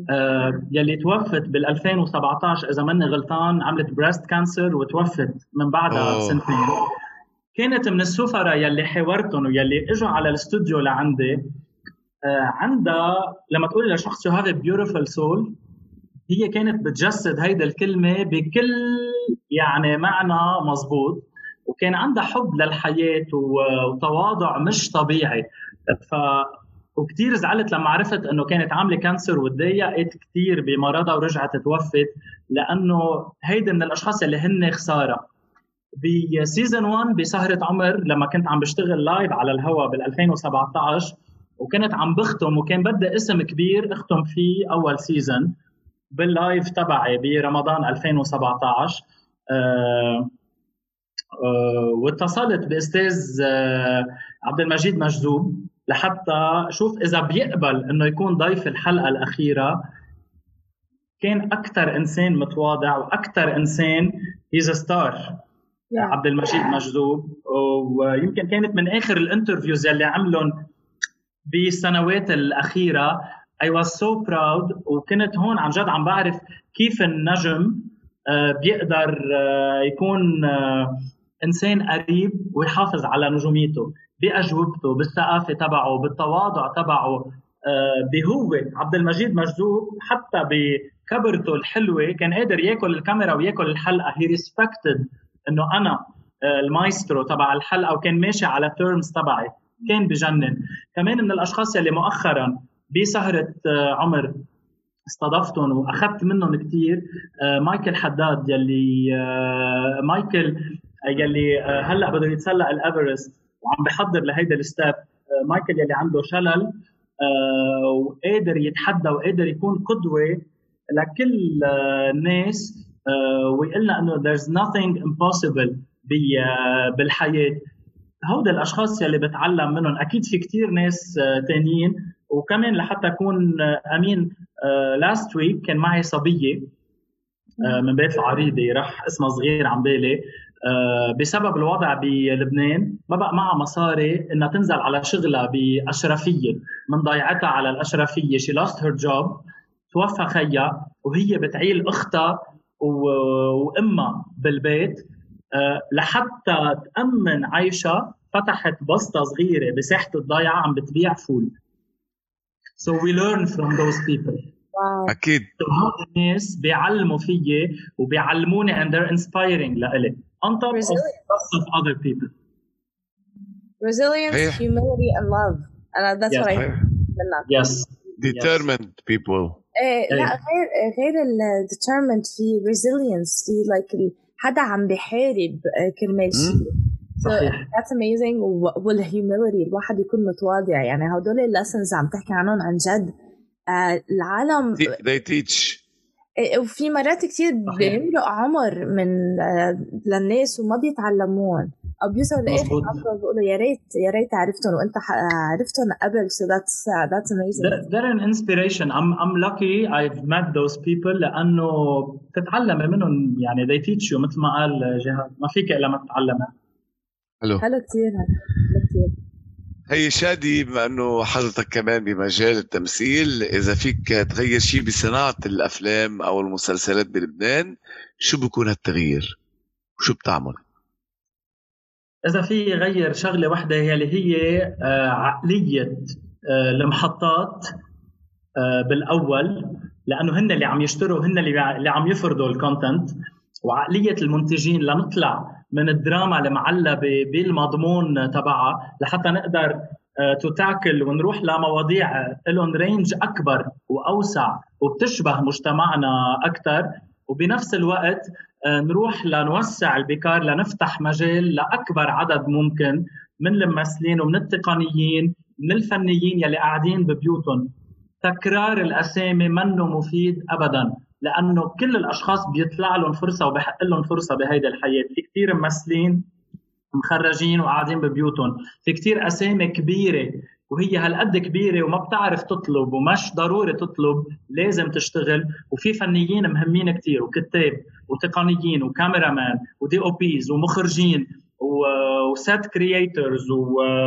آه يلي توفت بال 2017 إذا ماني غلطان عملت breast cancer وتوفت من بعدها بسنتين. كانت من السفراء يلي حاورتهم ويلي إجوا على الاستوديو لعندي. آه عندها لما تقولي لشخص you have beautiful soul هي كانت بتجسد هيدي الكلمة بكل يعني معنى مزبوط. وكان عندها حب للحياة وتواضع مش طبيعي. ف وكثير زعلت لما عرفت إنه كانت عاملة cancer وتضايقت كثير بمرضها ورجعت توفت لأنه هيدي من الأشخاص اللي هن خسارة. ب season 1 بسهرة عمر لما كنت عم بشتغل live على الهواء بال 2017 وكنت عم بختم وكان بدي اسم كبير اختم فيه أول season بال live تبعي برمضان 2017 أه أه واتصلت بأستاذ أه عبد المجيد مجذوب. لحتى شوف إذا بيقبل إنه يكون ضيف الحلقة الأخيرة. كان أكثر إنسان متواضع وأكثر إنسان he's star عبد المجيد مجذوب. ويمكن كانت من آخر ال interviews يلي عملهم بالسنوات الأخيرة. I was so proud وكنت هون عن جد عم بعرف كيف النجم بيقدر يكون إنسان قريب ويحافظ على نجوميته. بأجوبته بالثقافة تبعه بالتواضع تبعه. بهو عبد المجيد مجذوب حتى بكبرته الحلوة كان قادر يأكل الكاميرا ويأكل الحلقة. هي respected إنه أنا المايسترو تبع الحلقة وكان ماشي على ال terms تبعي كان بجنن. كمان من الأشخاص يلي مؤخرا بسهرة آه، عمر استضفتهم وأخذت منهم كثير آه، مايكل حداد يلي آه، مايكل يلي هلأ بده يتسلق الإيفرست. وعم بحضر لهيدا ال step مايكل يلي عنده شلل وقادر يتحدى وقادر يكون قدوة لكل الناس ويقول لنا إنه there's nothing impossible بالحياة. هودي الأشخاص يلي بتعلم منهم أكيد في كتير ناس تانيين وكمان لحتى أكون أمين last week كان معي صبية من بيت العريضة راح اسمها صغير عن بالي. بسبب الوضع بلبنان ما بقى معها مصاري إنها تنزل على شغلها بأشرفية من ضيعتها على الأشرفية she lost her job توفى خيها وهي بتعيل أختها وأمها بالبيت آه، لحتى تأمن عيشها فتحت بسطة صغيرة بساحة الضيعة عم بتبيع فول. So we learn from those people. So هود الناس بيعلموا فيي وبيعلموني and they're inspiring لإلي. on top Resilience. of other people. Resilience, yeah. humility, and love. And uh, that's yes. what I hear منك. Yes. Determined yes. people. إيه لا غير غير ال determined في resilience في like حدا عم بيحارب كرمال شيء. Hmm? So that's amazing والhumility الواحد يكون متواضع يعني هدول lessons عم تحكي عنهم عن جد العالم they teach وفي مرات كثير بيمرق عمر من آه للناس وما بيتعلمون. أو بيوصلوا لاخر عمر بيقولوا يا ريت يا ريت عرفتهم. وأنت عرفتهم قبل. So that's uh, that's amazing. They're an inspiration. I'm I'm lucky I've met those people لأنه بتتعلمي منهم. يعني they teach you. مثل ما قال جهاد ما فيك إلا ما تتعلمي حلو. حلو كثير هي شادي بما إنه حضرتك كمان بمجال التمثيل إذا فيك تغير شيء بصناعة الأفلام أو المسلسلات بلبنان شو بكون هالتغيير؟ وشو بتعمل؟ إذا في غير شغلة واحدة هي اللي هي آه، عقلية آه، المحطات آه، بالأول لأنه هن اللي عم يشتروا هن اللي عم يفرضوا ال content وعقلية المنتجين لنطلع من الدراما المعلبه بالمضمون تبعها لحتى نقدر تتاكل ونروح لمواضيع لهم range أكبر وأوسع وبتشبه مجتمعنا أكثر وبنفس الوقت آه، نروح لنوسع البيكار لنفتح مجال لأكبر عدد ممكن من الممثلين ومن التقنيين من الفنيين يلي قاعدين ببيوتهم. تكرار الأسامي منه مفيد ابدا. لأنه كل الأشخاص بيطلع لهم فرصة وبحق لهم فرصة بهيدي الحياة. في كثير ممثلين مخرجين وقاعدين ببيوتهم. في كثير أسامي كبيرة وهي هالقد كبيرة وما بتعرف تطلب ومش ضروري تطلب لازم تشتغل. وفي فنيين مهمين كثير وكتاب وتقنيين وكاميرامان ودي أو بيز ومخرجين و set creators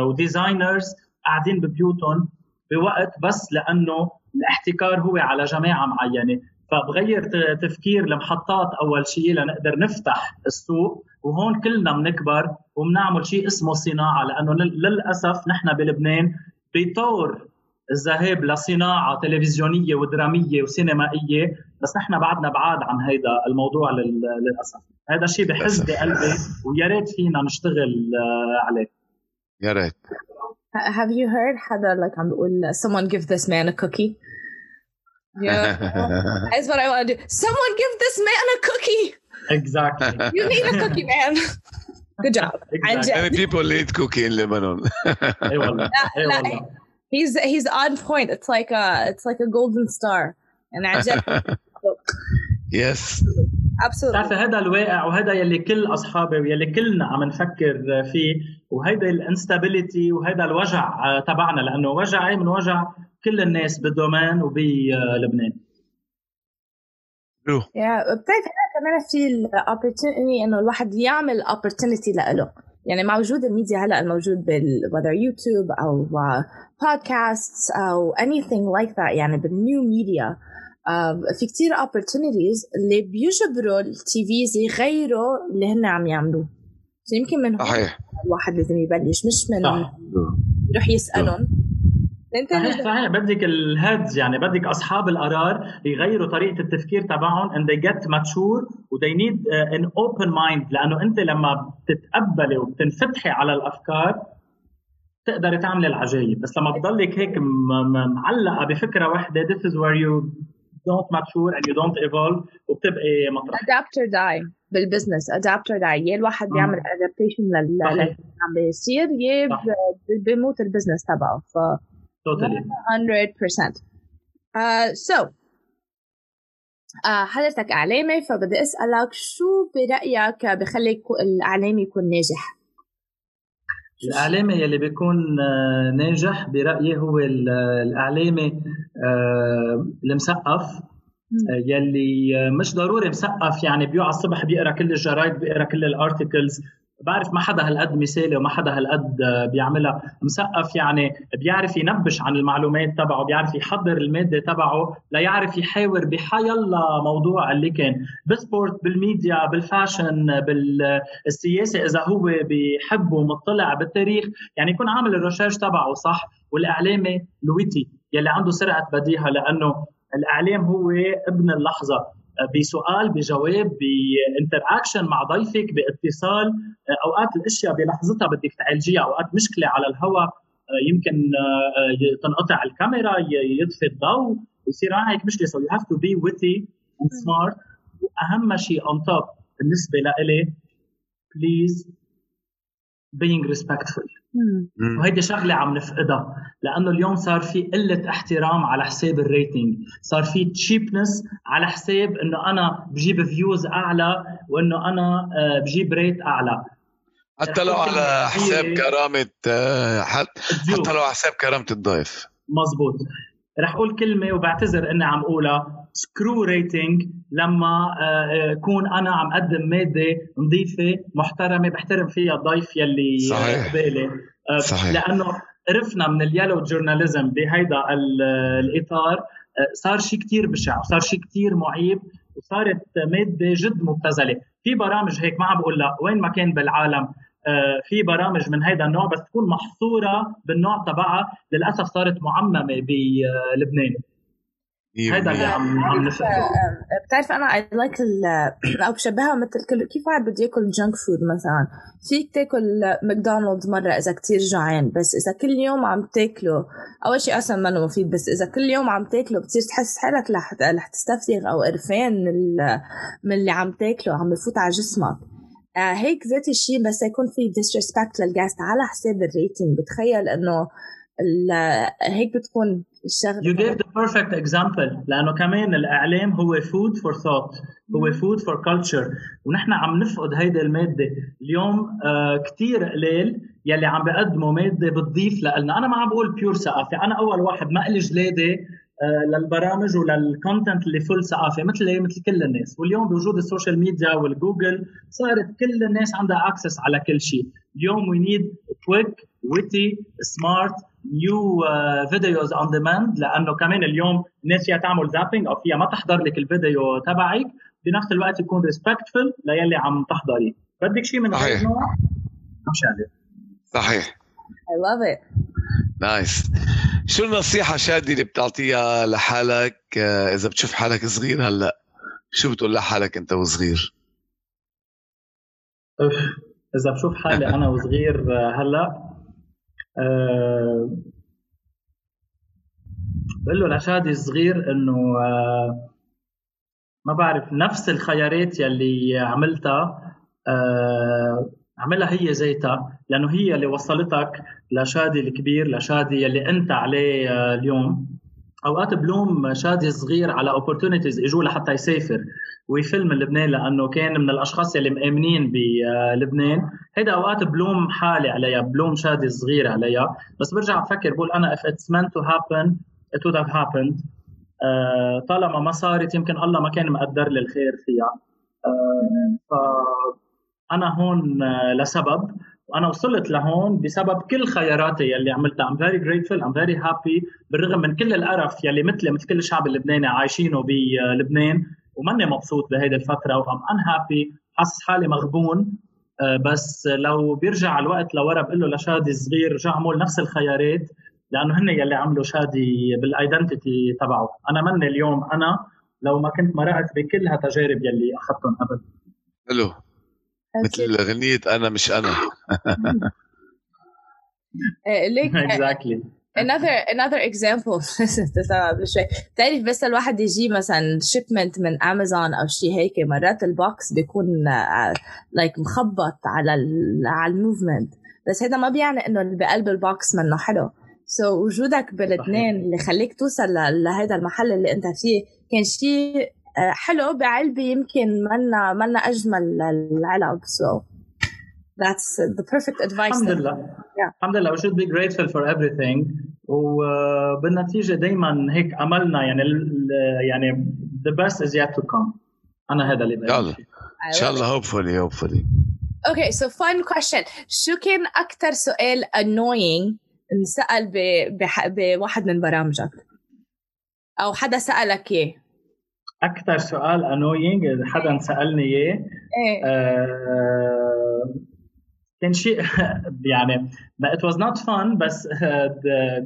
و designers قاعدين ببيوتهم بوقت بس لأنه الاحتكار هو على جماعة معينة. فبغير تفكير المحطات أول شيء لنقدر نفتح السوق وهون كلنا بنكبر وبنعمل شيء اسمه صناعة لأنه للأسف نحن بلبنان بطور الذهاب لصناعة تلفزيونية ودرامية وسينمائية بس نحن بعدنا بعاد عن هيدا الموضوع للأسف. هذا الشيء بحز بقلبي ويا ريت فينا نشتغل آه، عليه. يا ريت. Have you heard حدا like عم بيقول someone give this man a cookie? Yeah. That's what I want to do. Someone give this man a cookie. Exactly. You need a cookie, man. Good job. Exactly. Many people need cookie in Lebanon. he's he's on point. It's like a it's like a golden star. And I just yes. Absolutely. بتعرفي هذا الواقع وهذا يلي كل اصحابي ويلي كلنا عم نفكر فيه وهيدا ال instability وهذا الوجع تبعنا لأنه وجعي من وجع كل الناس بال domaine وبلبنان. yeah بتعرف كمان في ال opportunity إنه الواحد يعمل opportunity لإله. يعني مع وجود الميديا هلأ الموجود بال whether YouTube أو بودكاست أو anything like that يعني بال new media في كتير opportunities اللي بيجبروا ال TVs يغيروا اللي هن عم يعملوه. يمكن من صحيح. الواحد لازم يبلش مش من. يروح يسألهم. صحيح صحيح. بدك ال heads يعني بدك أصحاب القرار يغيروا طريقة التفكير تبعهم and they get mature و they need uh, an open mind. لأنه أنت لما بتتقبلي وبتنفتحي على الأفكار تقدري تعملي العجايب. بس لما بتضلك هيك معلقة بفكرة واحدة this is where you don't mature and you don't evolve وبتبقي مطرح. Adapt or die. بال business or die. يا الواحد بيعمل adaptation للي عم بيصير يا بيموت ال business تبعه. ف totally. 100% uh, so uh, حضرتك أعلامي فبدي أسألك شو برأيك بخلي الإعلامي يكون ناجح؟ الإعلامي يلي بيكون ناجح برأيي هو الإعلامي المثقف يلي مش ضروري مثقف يعني بيوعى الصبح بيقرأ كل الجرايد بيقرأ كل ال articles بعرف ما حدا هالقد مثالي وما حدا هالقد بيعملها. مثقف يعني بيعرف ينبش عن المعلومات تبعه بيعرف يحضر المادة تبعه ليعرف يحاور بحيلا موضوع اللي كان. بال sport بال media بال fashion بالسياسة إذا هو بيحب ومطلع بالتاريخ يعني يكون عامل ال research تبعه صح والإعلامي ال witty يلي عنده سرعة بديهة لأنه الإعلام هو ابن اللحظة. بسؤال بجواب ب interaction مع ضيفك باتصال. أوقات الأشياء بلحظتها بدك تعالجيها أوقات مشكلة على الهواء يمكن تنقطع الكاميرا يطفي الضوء يصير معك مشكلة. so you have to be witty and smart وأهم شيء on top بالنسبة لإلي please being respectful. وهيدي شغلة عم نفقدها لأنه اليوم صار في قلة احترام على حساب ال rating صار في cheapness على حساب إنه أنا بجيب views أعلى وإنه أنا بجيب rate أعلى. حتى لو على حساب كرامة حتى لو على حساب كرامة الضيف. مزبوط. رح أقول كلمة وبعتذر إني عم أقولها. screw rating لما اكون أنا عم أقدم مادة نظيفة محترمة بحترم فيها الضيف يلي صحيح. قبالي. صحيح. لأنه قرفنا من ال yellow journalism بهيدا الإطار صار شيء كثير بشع وصار شيء كثير معيب وصارت مادة جد مبتذلة. في برامج هيك ما عم بقول لك وين ما كان بالعالم في برامج من هذا النوع بس تكون محصورة بالنوع تبعها للأسف صارت معممة بلبنان هذا اللي عم عم نفكر بتعرف أنا I like أو بشبهها مثل كل كيف واحد بده ياكل junk food مثلا؟ فيك تاكل ماكدونالدز مرة إذا كتير جوعان بس إذا كل يوم عم تاكله أول شيء أصلا منه مفيد بس إذا كل يوم عم تاكله بتصير تحس حالك رح تستفرغ أو قرفان من من اللي عم تاكله عم بفوت على جسمك. آه هيك ذات الشيء بس يكون في disrespect لل guest على حساب ال rating بتخيل إنه هيك بتكون الشغلة. You gave the perfect example لأنه كمان الإعلام هو food for thought هو food for culture. ونحن عم نفقد هيدي المادة. اليوم آه كثير قليل يلي عم بيقدموا مادة بتضيف لنا أنا ما عم بقول pure ثقافة. أنا أول واحد ما لي جلادة للبرامج ولل content اللي full ثقافه مثل مثل كل الناس. واليوم بوجود ال social media وال Google صارت كل الناس عندها access على كل شيء. اليوم we need quick witty smart new videos on demand لأنه كمان اليوم الناس فيها تعمل zapping أو فيها ما تحضر لك الفيديو تبعك. بنفس الوقت يكون respectful للي عم تحضري. بدك شيء من هذا النوع مشاهد صحيح. I love it. نايس شو النصيحة شادي اللي بتعطيها لحالك؟ إذا بتشوف حالك صغير هلأ شو بتقول لحالك أنت وصغير؟ أوف إذا بشوف حالي أنا وصغير هلأ أه بقول له لشادي الصغير إنه أه ما بعرف نفس الخيارات يلي عملتها أه اعملها هي ذاتها. لأنه هي اللي وصلتك لشادي الكبير لشادي اللي أنت عليه اليوم. أوقات بلوم شادي الصغير على opportunities اجوا لحتى يسافر. ويفل من لبنان لأنه كان من الأشخاص اللي مآمنين بلبنان هيدا أوقات بلوم حالي عليها بلوم شادي الصغير عليها بس برجع بفكر بقول أنا if it's meant to happen it would have happened. uh, طالما ما صارت يمكن الله ما كان مقدر لي الخير فيها. uh, ف أنا هون لسبب. وأنا وصلت لهون بسبب كل خياراتي يلي عملتها. I'm very grateful. I'm very happy. بالرغم من كل القرف يلي مثلي مثل كل الشعب اللبناني عايشينه بلبنان وماني مبسوط بهيدي الفترة وأم unhappy. حاسس حالي مغبون. آه، بس لو بيرجع الوقت لورا بقول له لشادي الصغير رجع اعمل نفس الخيارات لأنه هن يلي عملوا شادي بالايدنتيتي تبعه. أنا مني اليوم أنا لو ما كنت مرقت بكل هالتجارب يلي أخذتهم قبل. حلو. مثل غنية أنا مش أنا. ليك exactly. another another example. بتعرف بس الواحد يجي مثلا shipment من امازون أو شيء هيك مرات ال box بيكون like like مخبط على ال على ال movement. بس هذا ما بيعني إنه اللي بقلب ال box منه حلو. سو so, وجودك بلبنان اللي خليك توصل لهذا المحل اللي أنت فيه كان شيء حلو بعلبة يمكن منا منا أجمل العلب so that's the perfect advice الحمد لله. Yeah. الحمد لله. We should be grateful for everything. وبالنتيجة دايما هيك أملنا يعني يعني the best is yet to come. أنا هذا اللي يلا. إن شاء الله hopefully hopefully. Okay so fun question. شو كان أكثر سؤال annoying انسأل بواحد من برامجك؟ أو حدا سألك إياه. أكثر سؤال annoying حدا سألني إياه. إيه. آه كان شيء يعني it was not fun بس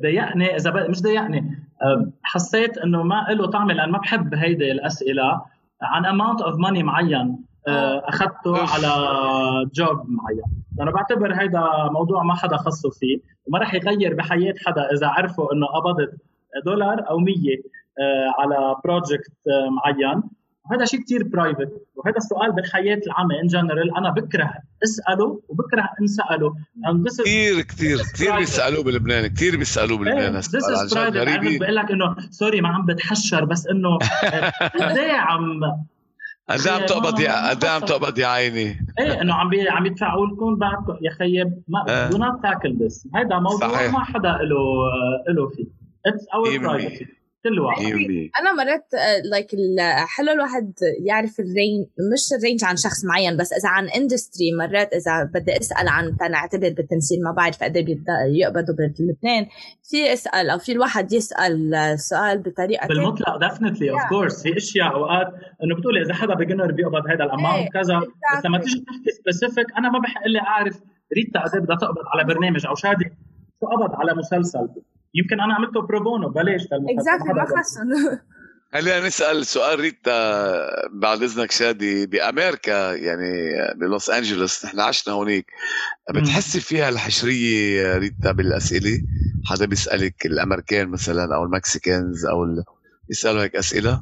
ضايقني إذا مش ضايقني. حسيت إنه ما له طعم لأن ما بحب هيدي الأسئلة عن amount of money معين. أخذته على job معين. لأنه بعتبر هيدا موضوع ما حدا خصه فيه وما راح يغير بحياة حدا إذا عرفوا إنه قبضت دولار أو 100 على project معين. وهذا شيء كثير private وهذا السؤال بالحياة العامة in general أنا بكره أسأله وبكره أنسأله. كثير كثير كثير بيسألوه بلبنان كثير بيسألوه بلبنان. this is private بقول لك إنه sorry ما عم بتحشر بس إنه إيه عم قد عم تقبض يا قد عم تقبض يا عيني. إيه إنه عم بي... عم يدفعوا لكم بعد يا خيي ما do not tackle this هذا موضوع صحيح. ما حدا له له فيه. it's our privacy كل واحد. أنا مرات like حلو الواحد يعرف ال range مش ال range عن شخص معين بس إذا عن industry مرات إذا بدي أسأل عن تنعتبر بالتمثيل ما بعرف قد إيه يقبضوا بلبنان في اسال أو في الواحد يسأل سؤال بطريقة بالمطلق definitely of course في أشياء أوقات إنه بتقولي إذا حدا beginner بيقبض هذا ال amount كذا بس لما تيجي تحكي specific أنا ما بحق لي أعرف ريتا قد بدها تقبض على برنامج أو شادي شو قبض على مسلسل. يمكن أنا عملته pro bono بلاش exactly ما خصن خلينا نسأل سؤال ريتا بعد إذنك شادي بأمريكا يعني بلوس أنجلوس نحن عشنا هونيك. بتحسي فيها الحشرية ريتا بالأسئلة؟ حدا بيسألك الأمريكان مثلا أو ال Mexicans أو بيسألوا هيك أسئلة؟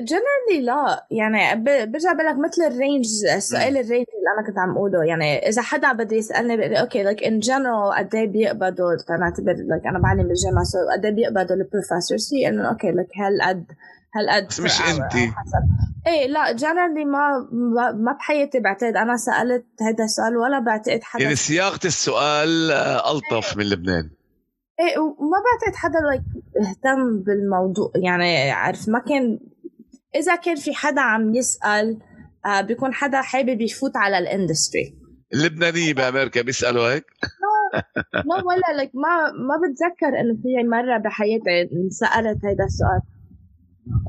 generally لا. يعني برجع بقول لك مثل ال range السؤال ال range اللي أنا كنت عم أقوله. يعني إذا حدا بده يسألني بقول okay like in general قد إيه بيقبضوا؟ تنعتبر like أنا بعلم بالجامعة so قد إيه بيقبضوا ال professors في انه okay like هالقد هالقد بس مش انت إيه لا generally ما ما بحياتي بعتقد. أنا سألت هذا السؤال ولا بعتقد حدا. يعني صياغة السؤال ألطف من لبنان. إيه وما بعتقد حدا like اهتم بالموضوع. يعني عارف ما كان إذا كان في حدا عم يسأل آه بيكون حدا حابب يفوت على ال industry اللبنانية بأمريكا بيسألوا هيك؟ ما ولا لك ما ما بتذكر إنه في مرة بحياتي انسالت هذا السؤال.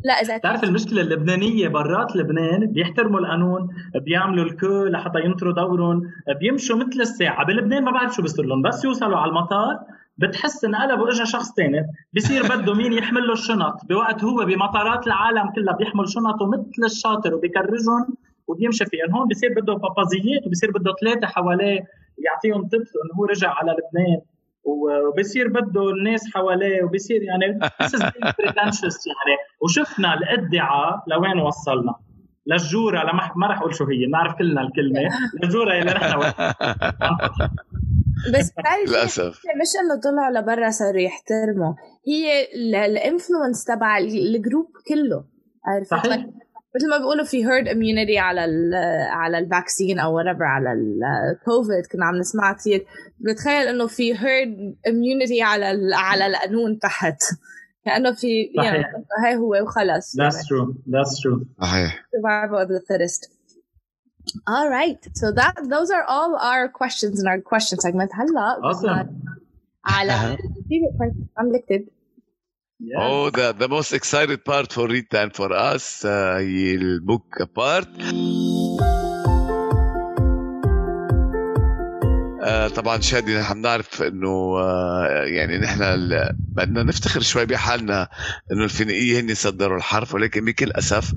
لا إذا بتعرف المشكلة اللبنانية؟ برات لبنان بيحترموا القانون بيعملوا الكو لحتى ينطروا دورهم بيمشوا مثل الساعة. بلبنان ما بعرف شو بيصير لهم بس يوصلوا على المطار بتحس انقلبوا اجى شخص ثاني بصير بده مين يحمل له الشنط؟ بوقت هو بمطارات العالم كلها بيحمل شنطه مثل الشاطر وبيكرجهم وبيمشي فيهم هون بصير بده بابازيات وبصير بده ثلاثة حواليه يعطيهم تبس إنه هو رجع على لبنان. وبصير بده الناس حواليه وبصير يعني يعني. وشفنا الادعاء لوين وصلنا. للجورة لما ما راح أقول شو هي بنعرف كلنا الكلمة. للجورة اللي نحن بس بتعرف للأسف. مش إنه طلعوا لبرا صاروا يحترموا هي ال influence تبع ال group كله. عرفت صحيح. مثل ما بيقولوا في herd immunity على ال على ال vaccine أو whatever على الكوفيد كنا عم نسمع كثير بتخيل إنه في herd immunity على على القانون تحت. كأنه في يعني هاي هو وخلص. That's true. That's true. صحيح. Survival of the fittest. All right. So that those are all our questions in our question segment. هلا awesome. على favorite part I'm elected. Yeah. Oh, the, the most excited part for Rita and for us هي البوك بارت طبعا شادي نحن بنعرف إنه يعني نحن بدنا نفتخر شوي بحالنا إنه الفينيقيه هن صدروا الحرف ولكن بكل أسف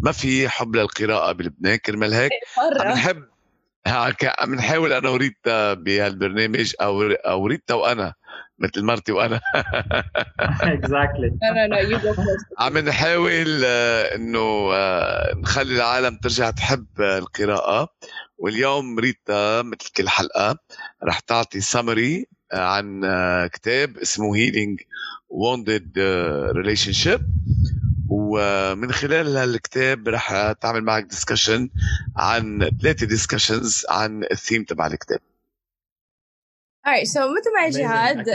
ما في حب للقراءة بلبنان. كرمال هيك عم نحب عم نحاول أنا وريتا بهالبرنامج أو أو ريتا وأنا مثل مرتي وأنا. exactly عم نحاول آه، إنه آه، نخلي العالم ترجع تحب القراءة. واليوم ريتا مثل كل حلقة رح تعطي سمري آه، عن كتاب اسمه هيلينج ووندد ريليشن شيب ومن خلال هالكتاب رح تعمل معك ديسكشن عن ثلاثة ديسكشنز عن الثيم تبع الكتاب. All right, so Mutamai Jihad,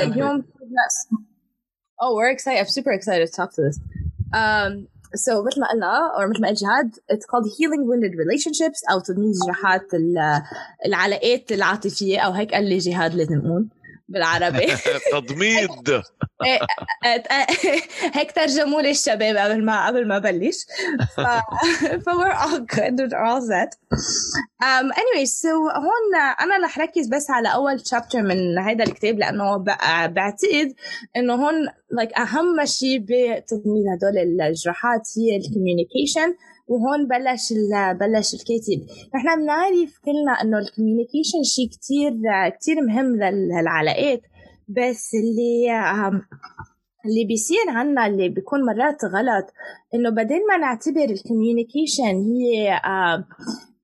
Oh, we're excited. I'm super excited to talk to this. Um, so with ما Allah or with ما jihad, it's called healing wounded relationships او تدمير جراحات العلاقات العاطفيه او هيك قال لي جهاد لازم نقول بالعربي. تضميد. هيك ترجموا لي الشباب قبل ما قبل ما بلش ف we're all good we're all set um, anyway so هون أنا رح ركز بس على أول شابتر من هذا الكتاب لأنه بعتقد إنه هون like أهم شيء بتضميد هدول الجراحات هي الكوميونيكيشن وهون بلش بلش الكاتب. نحن بنعرف كلنا إنه ال communication شيء كتير كتير مهم للعلاقات بس اللي اللي بيصير عنا اللي بيكون مرات غلط إنه بدل ما نعتبر ال communication هي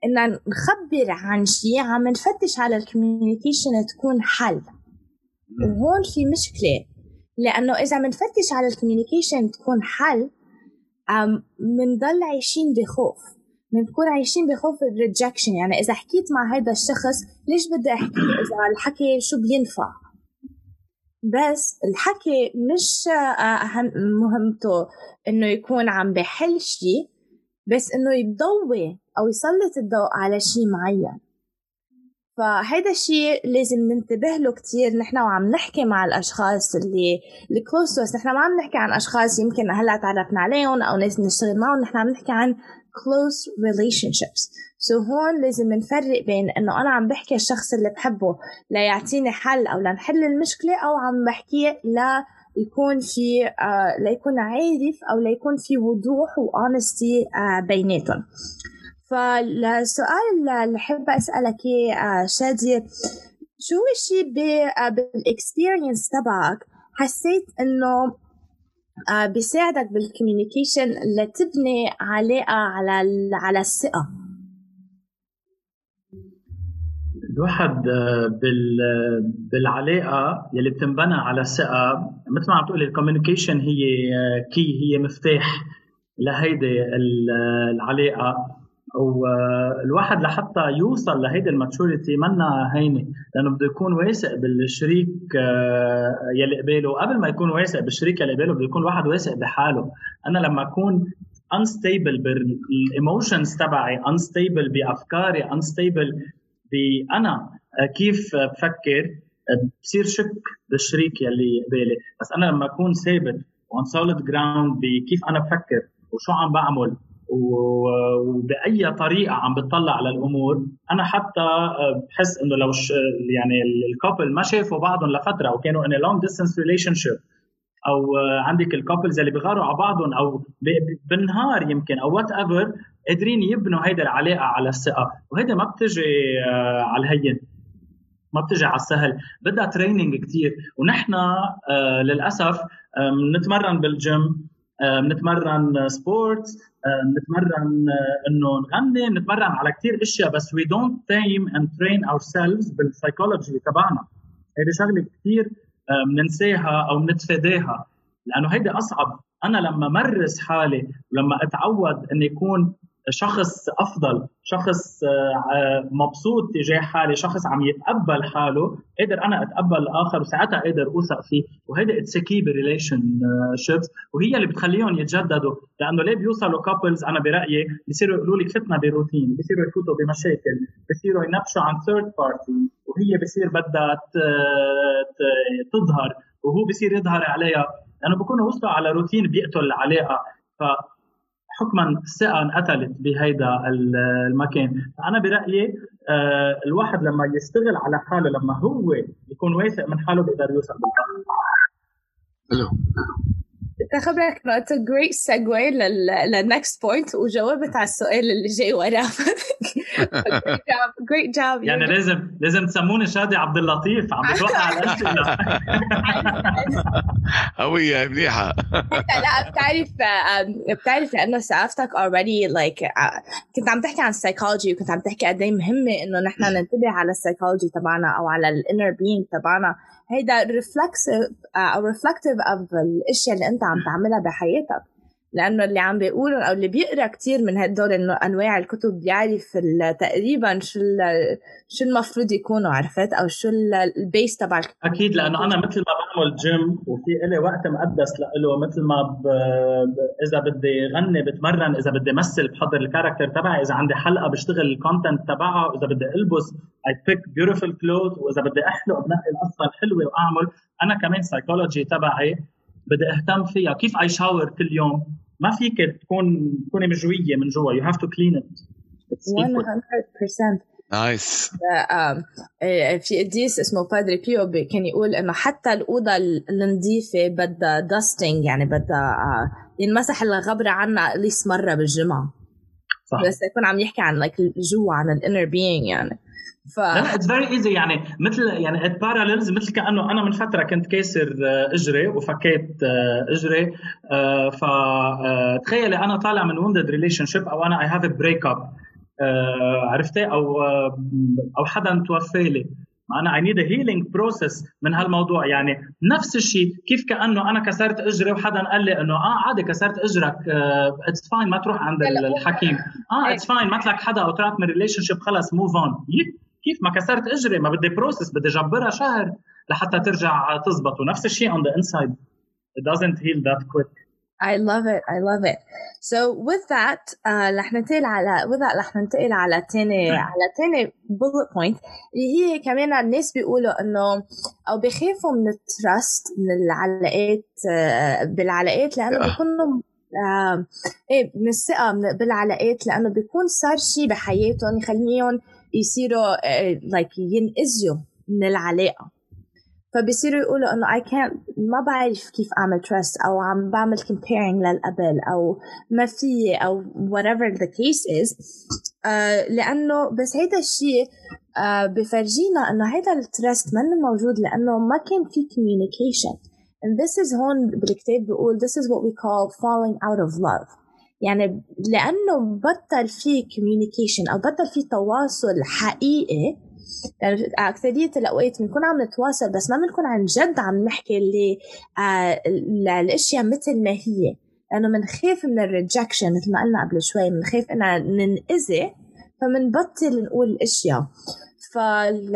ان نخبر عن شيء عم نفتش على ال communication تكون حل. وهون في مشكلة لأنه إذا بنفتش على ال communication تكون حل بنضل عايشين بخوف. بنكون عايشين بخوف الريجكشن يعني إذا حكيت مع هذا الشخص ليش بدي أحكي؟ إذا الحكي شو بينفع؟ بس الحكي مش أهم مهمته إنه يكون عم بحل شيء بس إنه يضوي أو يسلط الضوء على شيء معين. فهيدا الشيء لازم ننتبه له كتير. نحن وعم نحكي مع الأشخاص اللي ال close نحن ما عم نحكي عن أشخاص يمكن هلأ تعرفنا عليهم أو ناس نشتغل معهم. نحن عم نحكي عن close relationships. so هون لازم نفرق بين إنه أنا عم بحكي الشخص اللي بحبه ليعطيني حل أو لنحل المشكلة أو عم بحكيه لا يكون في آه ليكون عارف أو ليكون في وضوح و honesty آه بيناتهم. فالسؤال اللي حابة أسألك آه شادي شو الشيء بال experience تبعك حسيت إنه آه بيساعدك بال communication لتبني علاقة على على الثقة؟ الواحد آه، بال بالعلاقة يلي بتنبنى على الثقة مثل ما عم تقولي ال communication هي كي آه، هي مفتاح لهيدي العلاقة. والواحد لحتى يوصل لهيدي ال maturity منا هينة لأنه بده يكون واثق بالشريك آه، يلي قباله قبل ما يكون واثق بالشريك يلي قباله بده يكون الواحد واثق بحاله. أنا لما أكون unstable بال emotions تبعي unstable بأفكاري unstable بانا آه، كيف بفكر آه، بصير شك بالشريك يلي قبالي بس أنا لما أكون ثابت و on solid ground بكيف أنا بفكر وشو عم بعمل وبأي طريقة عم بتطلع على الأمور أنا حتى آه، بحس إنه لو يعني ال couple ما شافوا بعضهم لفترة وكانوا in long distance relationship أو آه، عندك ال couples اللي بيغاروا على بعضهم أو بالنهار يمكن أو whatever قادرين يبنوا هيدي العلاقة على الثقة. وهيدي ما بتجي آه، على الهين. ما بتجي على السهل. بدها training كثير ونحن للأسف بنتمرن بالجيم بنتمرن sports بنتمرن إنه نغني بنتمرن على كثير أشياء بس we don't tame and train ourselves بال psychology تبعنا. هيدي شغلة كثير بننساها أو بنتفاداها لأنه هيدي أصعب. أنا لما مرس حالي ولما أتعود إني أكون شخص أفضل شخص آه، مبسوط تجاه حالي شخص عم يتقبل حاله قادر أنا أتقبل الآخر وساعتها قادر أوثق فيه. وهيدي it's key ب relation ships. وهي اللي بتخليهم يتجددوا لأنه ليه بيوصلوا couples أنا برأيي بيصيروا يقولوا لك فتنا بروتين بيصيروا يفوتوا بمشاكل بيصيروا ينبشوا عن third party وهي بصير بدها تظهر وهو بصير يظهر عليها. لأنه بكونوا وصلوا على روتين بيقتل العلاقه ف حكما الثقه انقتلت بهيدا المكان. فأنا برأيي آه، الواحد لما يشتغل على حاله لما هو يكون واثق من حاله بيقدر يوصل بالآخر خبرك إنه it's great segue لل next point وجاوبت على السؤال اللي جاي وراه. great job يعني لازم لازم تسموني شادي عبد اللطيف عم بتوقع على الاسئله قوية منيحة لا بتعرف بتعرف لأنه سقفتك already like كنت عم تحكي عن السايكولوجي وكنت عم تحكي قد إيه مهمة إنه نحن ننتبه على السايكولوجي تبعنا أو على ال inner being تبعنا. هيدا reflexive أو reflective of الأشياء اللي أنت عم تعملها بحياتك. لأنه اللي عم بيقولوا أو اللي بيقرأ كثير من هدول أنواع الكتب بيعرف تقريبا شو شو المفروض يكونوا عرفت؟ أو شو ال base تبع أكيد لأنه أنا مثل ما بعمل جيم وفي إلي وقت مقدس له مثل ما ب... إذا بدي غني بتمرن إذا بدي مثل بحضر ال character تبعي إذا عندي حلقة بشتغل ال content تبعها إذا بدي ألبس I pick beautiful clothes وإذا بدي أحلق بنقي القصة الحلوه وأعمل. أنا كمان سايكولوجي تبعي بدي أهتم فيها. كيف I shower كل يوم؟ ما فيك تكون تكوني مجوية من جوا. you have to clean it 100% nice في قديس اسمه بادري بيو كان يقول إنه حتى الأوضة النظيفة بدها dusting يعني بدها آه، ينمسح الغبرة عنا at least مرة بالجمعة. صح. بس يكون عم يحكي عن like جوا عن ال inner being يعني. ف لا it's very easy يعني مثل يعني it parallels مثل كأنه أنا من فترة كنت كاسر آه، إجري وفكيت آه، إجري آه، فتخيلي أنا طالع من wounded relationship أو أنا I have breakup عرفتي؟ أو أو حدا توفى لي. أنا I need healing process من هالموضوع. يعني نفس الشيء كيف كأنه أنا كسرت أجري وحدا قال لي إنه آه عادي كسرت أجرك it's uh, fine ما تروح عند الحكيم. آه it's fine ما لك حدا أو طلعت من relationship خلص move on كيف ما كسرت أجري ما بدي process بدي جبرها شهر لحتى ترجع تزبط. ونفس الشيء on the inside. It doesn't heal that quick. I love it I love it. So with that uh, رح ننتقل على with that رح ننتقل على تاني على تاني bullet point. اللي هي كمان الناس بيقولوا إنه أو بخافوا من ال trust من العلاقات uh, بالعلاقات لأنه بيكونوا آه إيه من الثقة بالعلاقات لأنه بيكون صار شيء بحياتهم يخليهم يصيروا like ينأذوا من العلاقة. فبيصيروا يقولوا إنه I can't ما بعرف كيف أعمل trust أو عم بعمل comparing للقبل أو ما في أو whatever the case is. uh, لأنه بس هيدا الشيء uh, بفرجينا إنه هيدا ال trust منه موجود لأنه ما كان في communication. And this is هون بالكتاب بيقول this is what we call falling out of love. يعني لأنه بطل في communication أو بطل في تواصل حقيقي يعني أكثرية الأوقات بنكون عم نتواصل بس ما بنكون عن جد عم نحكي اللي آه الأشياء مثل ما هي. لأنه بنخاف من الريجكشن مثل ما قلنا قبل شوي بنخاف إنها ننأذي فبنبطل نقول الأشياء فال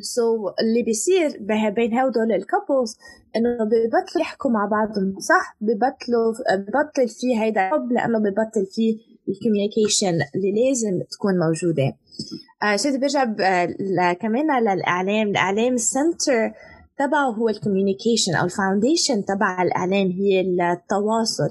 so so, اللي بيصير بين هدول ال couples إنه ببطلوا يحكوا مع بعضهم صح؟ ببطلوا ببطل في هيدا الحب لأنه ببطل في ال communication اللي لازم تكون موجودة. آه برجع آه كمان للإعلام. الإعلام ال center تبعه هو ال communication أو ال foundation تبع الإعلام هي التواصل.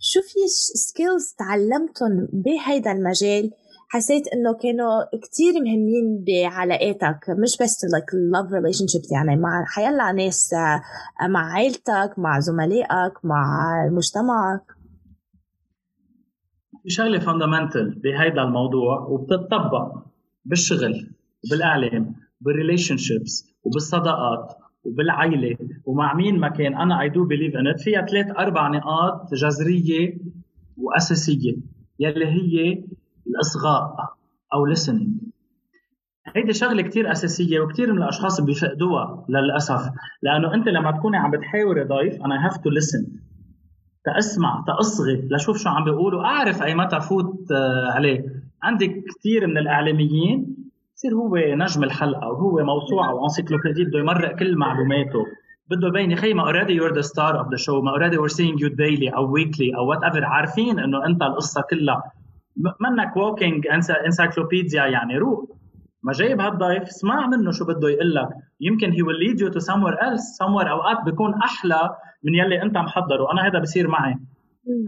شو في skills تعلمتهم بهيدا المجال. حسيت إنه كانوا كتير مهمين بعلاقاتك مش بس like love relationships يعني مع حيلا ناس آه، مع عائلتك مع زملائك مع مجتمعك. في شغلة fundamental بهيدا الموضوع وبتطبق بالشغل وبالإعلام بال relationships وبالصداقات وبالعائله ومع مين ما كان. أنا I do believe ان فيها ثلاث أربع نقاط جذرية وأساسية يلي هي الإصغاء أو listening. هيدي شغلة كثير أساسية وكثير من الأشخاص بيفقدوها للأسف. لأنه أنت لما تكوني عم بتحاوري ضيف أنا have to listen. تأسمع تأصغي لشوف شو عم بيقولوا. أعرف أي متى فوت آه، عليه. عندك كثير من الإعلاميين بصير هو نجم الحلقة وهو موسوعة و encyclopédie بده يمرق كل معلوماته. بده يبين يا ما already you're the star of the show ما already we're seeing you daily أو weekly أو whatever عارفين إنه أنت القصة كلها. منك walking encyclopedia يعني روح. ما جايب هالضيف اسمع منه شو بده يقول لك. يمكن he will lead you to somewhere else somewhere أوقات بيكون أحلى من يلي أنت محضره وأنا هذا بصير معي.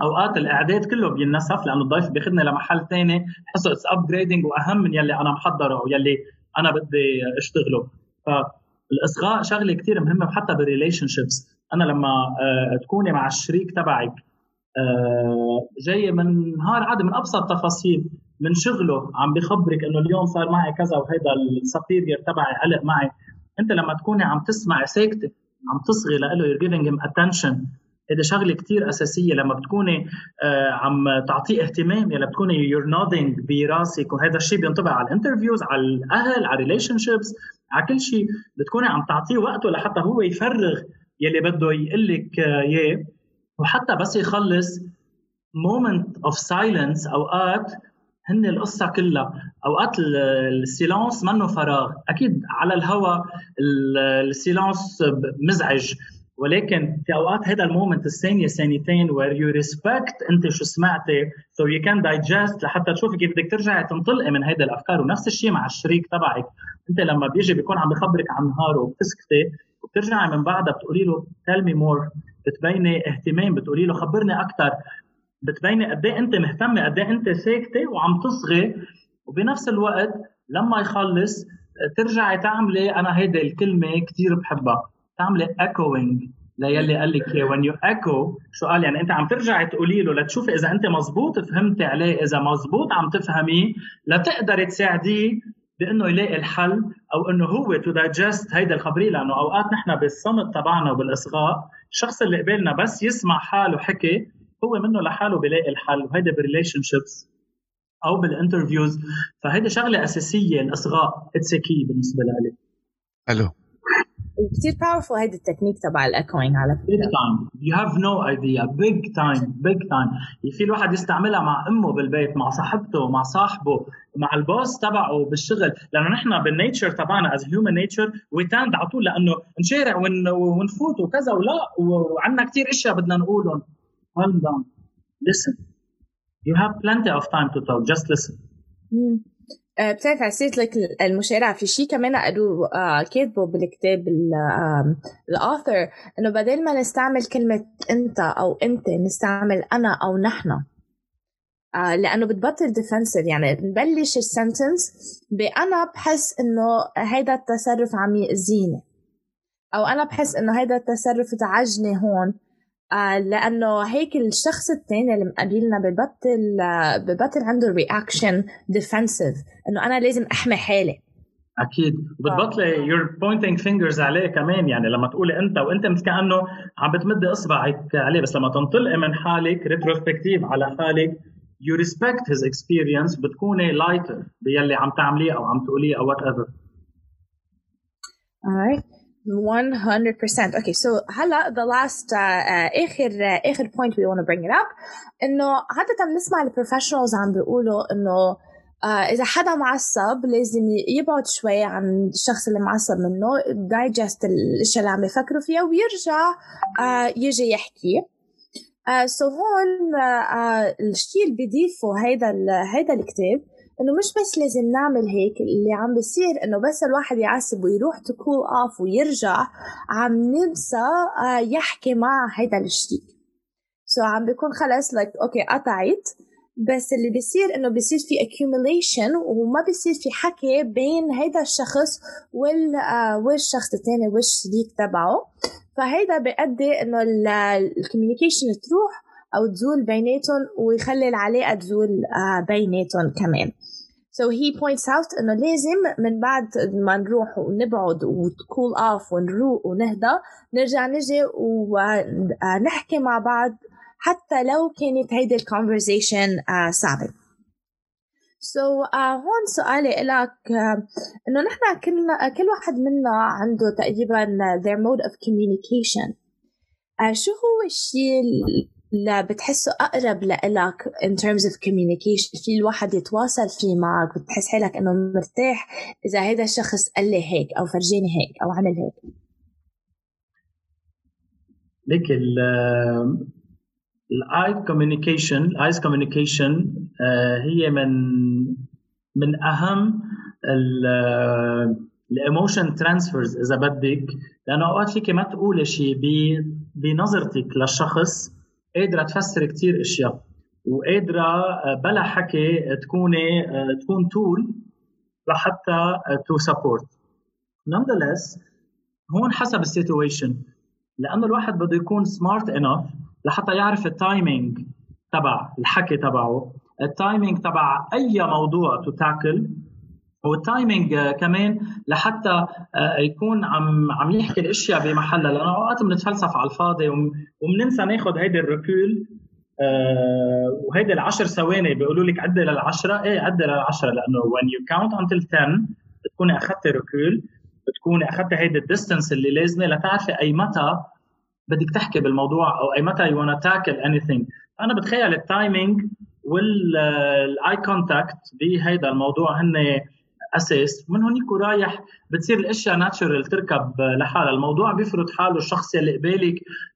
أوقات الإعداد كله بينسف لأنه الضيف بياخذني لمحل ثاني بحسه it's upgrading وأهم من يلي أنا محضره ويلي أنا بدي أشتغله. فالإصغاء شغلة كثير مهمة وحتى بال relationships أنا لما آه، تكوني مع الشريك تبعك آه، جاي من نهار عادي من أبسط تفاصيل من شغله عم بخبرك إنه اليوم صار معي كذا وهيدا ال supérieur تبعي علق معي. أنت لما تكوني عم تسمع ساكته عم تصغي له you're giving him attention. هذا شغلة كثير أساسية لما بتكوني آه عم تعطيه اهتمام يلا بتكوني you're nodding براسك. وهذا الشيء بينطبق على ال interviews على الأهل على ال relationships على كل شيء بتكوني عم تعطيه وقته لحتى هو يفرغ يلي بده يقول لك إياه. وحتى بس يخلص moment of silence أوقات هن القصة كلها. أوقات ال silence منه فراغ. أكيد على الهوا ال silence مزعج. ولكن في أوقات هذا ال moment الثانية ثانيتين where you respect أنت شو سمعتي so you can digest لحتى تشوفي كيف بدك ترجعي تنطلقي من هيدا الأفكار. ونفس الشيء مع الشريك تبعك. أنت لما بيجي بيكون عم بخبرك عن نهاره وبتسكتي وبترجعي من بعدها بتقولي له tell me more بتبيني اهتمام بتقولي له خبرني أكثر بتبيني قد إيه أنت مهتمه قد إيه أنت ساكتة وعم تصغي. وبنفس الوقت لما يخلص ترجعي تعملي أنا هيدي الكلمة كثير بحبها تعملي ايكوينج ليلي قال لك when you echo شو قال يعني أنت عم ترجعي تقولي له لتشوفي إذا أنت مزبوط فهمتي عليه إذا مزبوط عم تفهميه لتقدري تساعديه بأنه يلاقي الحل أو أنه هو to digest هيدا الخبرية. لأنه أوقات نحن بالصمت تبعنا وبالإصغاء الشخص اللي قبالنا بس يسمع حاله حكي هو منه لحاله بيلاقي الحل وهيدا بال relationships أو بال interviews فهيدي شغلة أساسية الأصغاء. It's key بالنسبة لي ألو. كثير powerful هيدي التكنيك تبع الايكوينج على فكرة. big time you have no idea big time big time في الواحد يستعملها مع أمه بالبيت مع صاحبته مع صاحبه مع ال boss تبعه بالشغل. لأنه نحن بال nature تبعنا as human nature we tend على طول لأنه نشارع ونفوت وكذا ولا وعندنا كثير إشياء بدنا نقولهم. Calm down. Listen. You have plenty of time to talk. Just listen. آه، بتعرف عسيت لك المشارع في شيء كمان قالوا آه كاتبه بالكتاب ال author إنه بدل ما نستعمل كلمة أنت أو أنت نستعمل أنا أو نحن. آه لأنه بتبطل defensive يعني نبلش ال sentence بأنا بحس إنه هيدا التصرف عم يأذيني. أو أنا بحس إنه هيدا التصرف تعجني هون. لأنه هيك الشخص الثاني اللي مقابلنا ببطل آه ببطل عنده reaction defensive إنه أنا لازم أحمي حالي. أكيد. وبتبطلي you're pointing fingers عليه كمان يعني لما تقولي أنت وأنت مثل كانه عم بتمدي إصبعك عليه. بس لما تنطلقي من حالك retrospective على حالك you respect his experience بتكوني lighter باللي عم تعمليه أو عم تقوليه أو whatever Alright. 100% okay so هلا the last uh, uh, آخر uh, آخر point we want to bring it up. إنه عادة بنسمع ال professionals عم بيقولوا إنه uh, إذا حدا معصب لازم يبعد شوي عن الشخص اللي معصب منه digest الأشياء اللي عم يفكروا فيها ويرجع uh, يجي يحكي. so uh, so هون uh, uh, الشيء اللي بيضيفه هيدا هيدا الكتاب. إنه مش بس لازم نعمل هيك اللي عم بيصير إنه بس الواحد يعصب ويروح ت cool off ويرجع عم ننسى آه، يحكي مع هيدا الشريك. so so عم بيكون خلص like like, okay قطعت. بس اللي بيصير إنه بيصير في accumulation وما بيصير في حكي بين هيدا الشخص وال آه والشخص الثاني والشريك تبعه. فهيدا بيؤدي إنه ال communication تروح أو تزول بيناتهم ويخلي العلاقه تزول آه بيناتهم كمان. So he points out إنه لازم من بعد ما نروح ونبعد وت cool off ونروق ونهدى نرجع نجي ونحكي مع بعض حتى لو كانت هيدي ال conversation صعبة. so so, uh, هون سؤالي لك uh, إنه نحن كلنا كل واحد منا عنده تقريبا their mode of communication. Uh, شو هو الشيء اللي بتحسه أقرب لإلك in terms of communication في الواحد يتواصل فيه معك بتحس حالك إنه مرتاح إذا هذا الشخص قال لي هيك أو فرجاني هيك أو عمل هيك. ليك ال eye communication ال eyes communication هي من من أهم ال emotion transfers إذا بدك لأنه أوقات فيك ما تقولي شيء بنظرتك للشخص قادرة تفسر كثير أشياء وقادرة آه، بلا حكي تكوني آه، تكون tool لحتى to support nonetheless هون حسب ال situation لأنه الواحد بده يكون smart enough لحتى يعرف ال timing تبع الحكي تبعه. ال timing تبع أي موضوع to tackle وال timing كمان لحتى آه، يكون عم عم يحكي الأشياء بمحلها. لأنه أوقات بنتفلسف على الفاضي وبننسى ناخذ هيدي ال recul آه وهيدي العشر ثواني بيقولوا لك عدي للعشرة. إيه عدي للعشرة لأنه when you count until 10 بتكوني أخذتي recul بتكوني أخذتي هيدي ال distance اللي لازمة لتعرفي أي متى بدك تحكي بالموضوع أو أي متى you wanna tackle anything. أنا بتخيل ال timing وال eye contact بهيدا الموضوع. هن أساس من هونيك ورايح بتصير الأشياء natural تركب لحالها. الموضوع بيفرض حاله الشخص اللي قبالك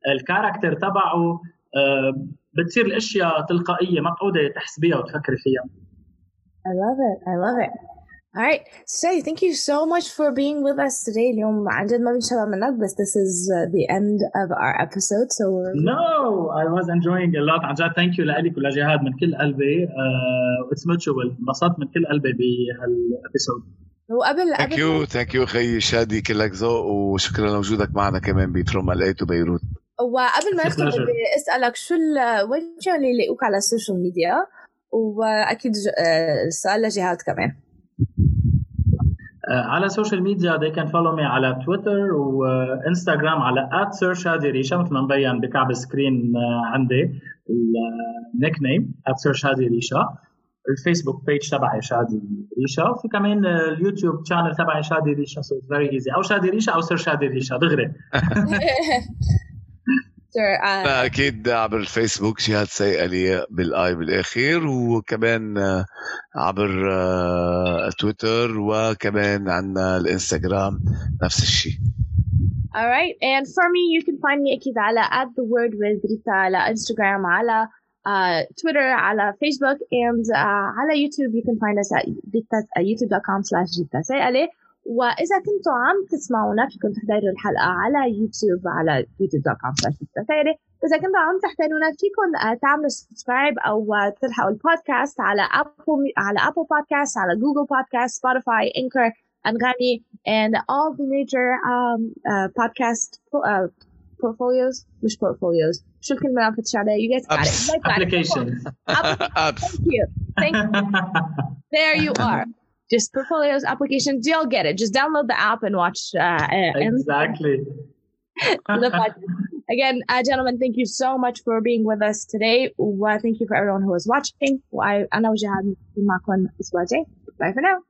ال character تبعه آه، بتصير الأشياء تلقائية ما بتقعدي تحسبيها وتفكري فيها. I love it. I love it. All right, Sir, thank you so much for being with us today. اليوم عن جد ما بنشبع منك بس this is uh, the end of our episode so we're... No, I was enjoying a lot. عن جد thank you لك ولجهاد من كل قلبي. Uh, it's mutual. انبسطت من كل قلبي بهال episode وقبل thank you thank you خي شادي كلك ذوق وشكرا لوجودك معنا كمان بفروم اليت وبيروت وقبل ما ندخل بدي أسألك شو وين اللي يلاقوك على ال social media وأكيد السؤال لجهاد كمان. آه، على ال social media they can follow me على تويتر وانستغرام على @sir شادي ريشا مثل ما مبين بكعب ال screen آه، عندي ال nickname @sir شادي ريشا ال Facebook page تبعي شادي ريشا وفي كمان ال YouTube channel تبعي شادي ريشا so very easy أو شادي ريشا أو sir شادي ريشا دغري. uh, أكيد عبر الفيسبوك جهاد سيئة بالآي بالأخير وكمان آه، عبر آه، تويتر وكمان عندنا الإنستغرام نفس الشيء. Alright, and for me you can find me أكيد على at the word with Rita على انستغرام على uh, Twitter على Facebook and uh, على YouTube. You can find us at youtube.com slash وإذا كنتوا عم تسمعونا فيكم تحضروا الحلقة على يوتيوب على youtube.com واذا كنتوا عم تحضرونا فيكم آه، تعملوا subscribe أو تلحقوا البودكاست على Apple على Apple Podcast على Google Podcast Spotify Anchor انغامي and all the major um, uh, podcast uh, portfolios. مش portfolios. شو الكلمة اللي عم فتش عليها؟ You guys got it. Applications thank you. Thank you. There you are. just portfolios applications you'll get it. Just download the app and watch uh, exactly. The again uh, gentlemen thank you so much for being with us today. Well, thank you for everyone who is watching. I, أنا وجهة معكم this جاي bye for now.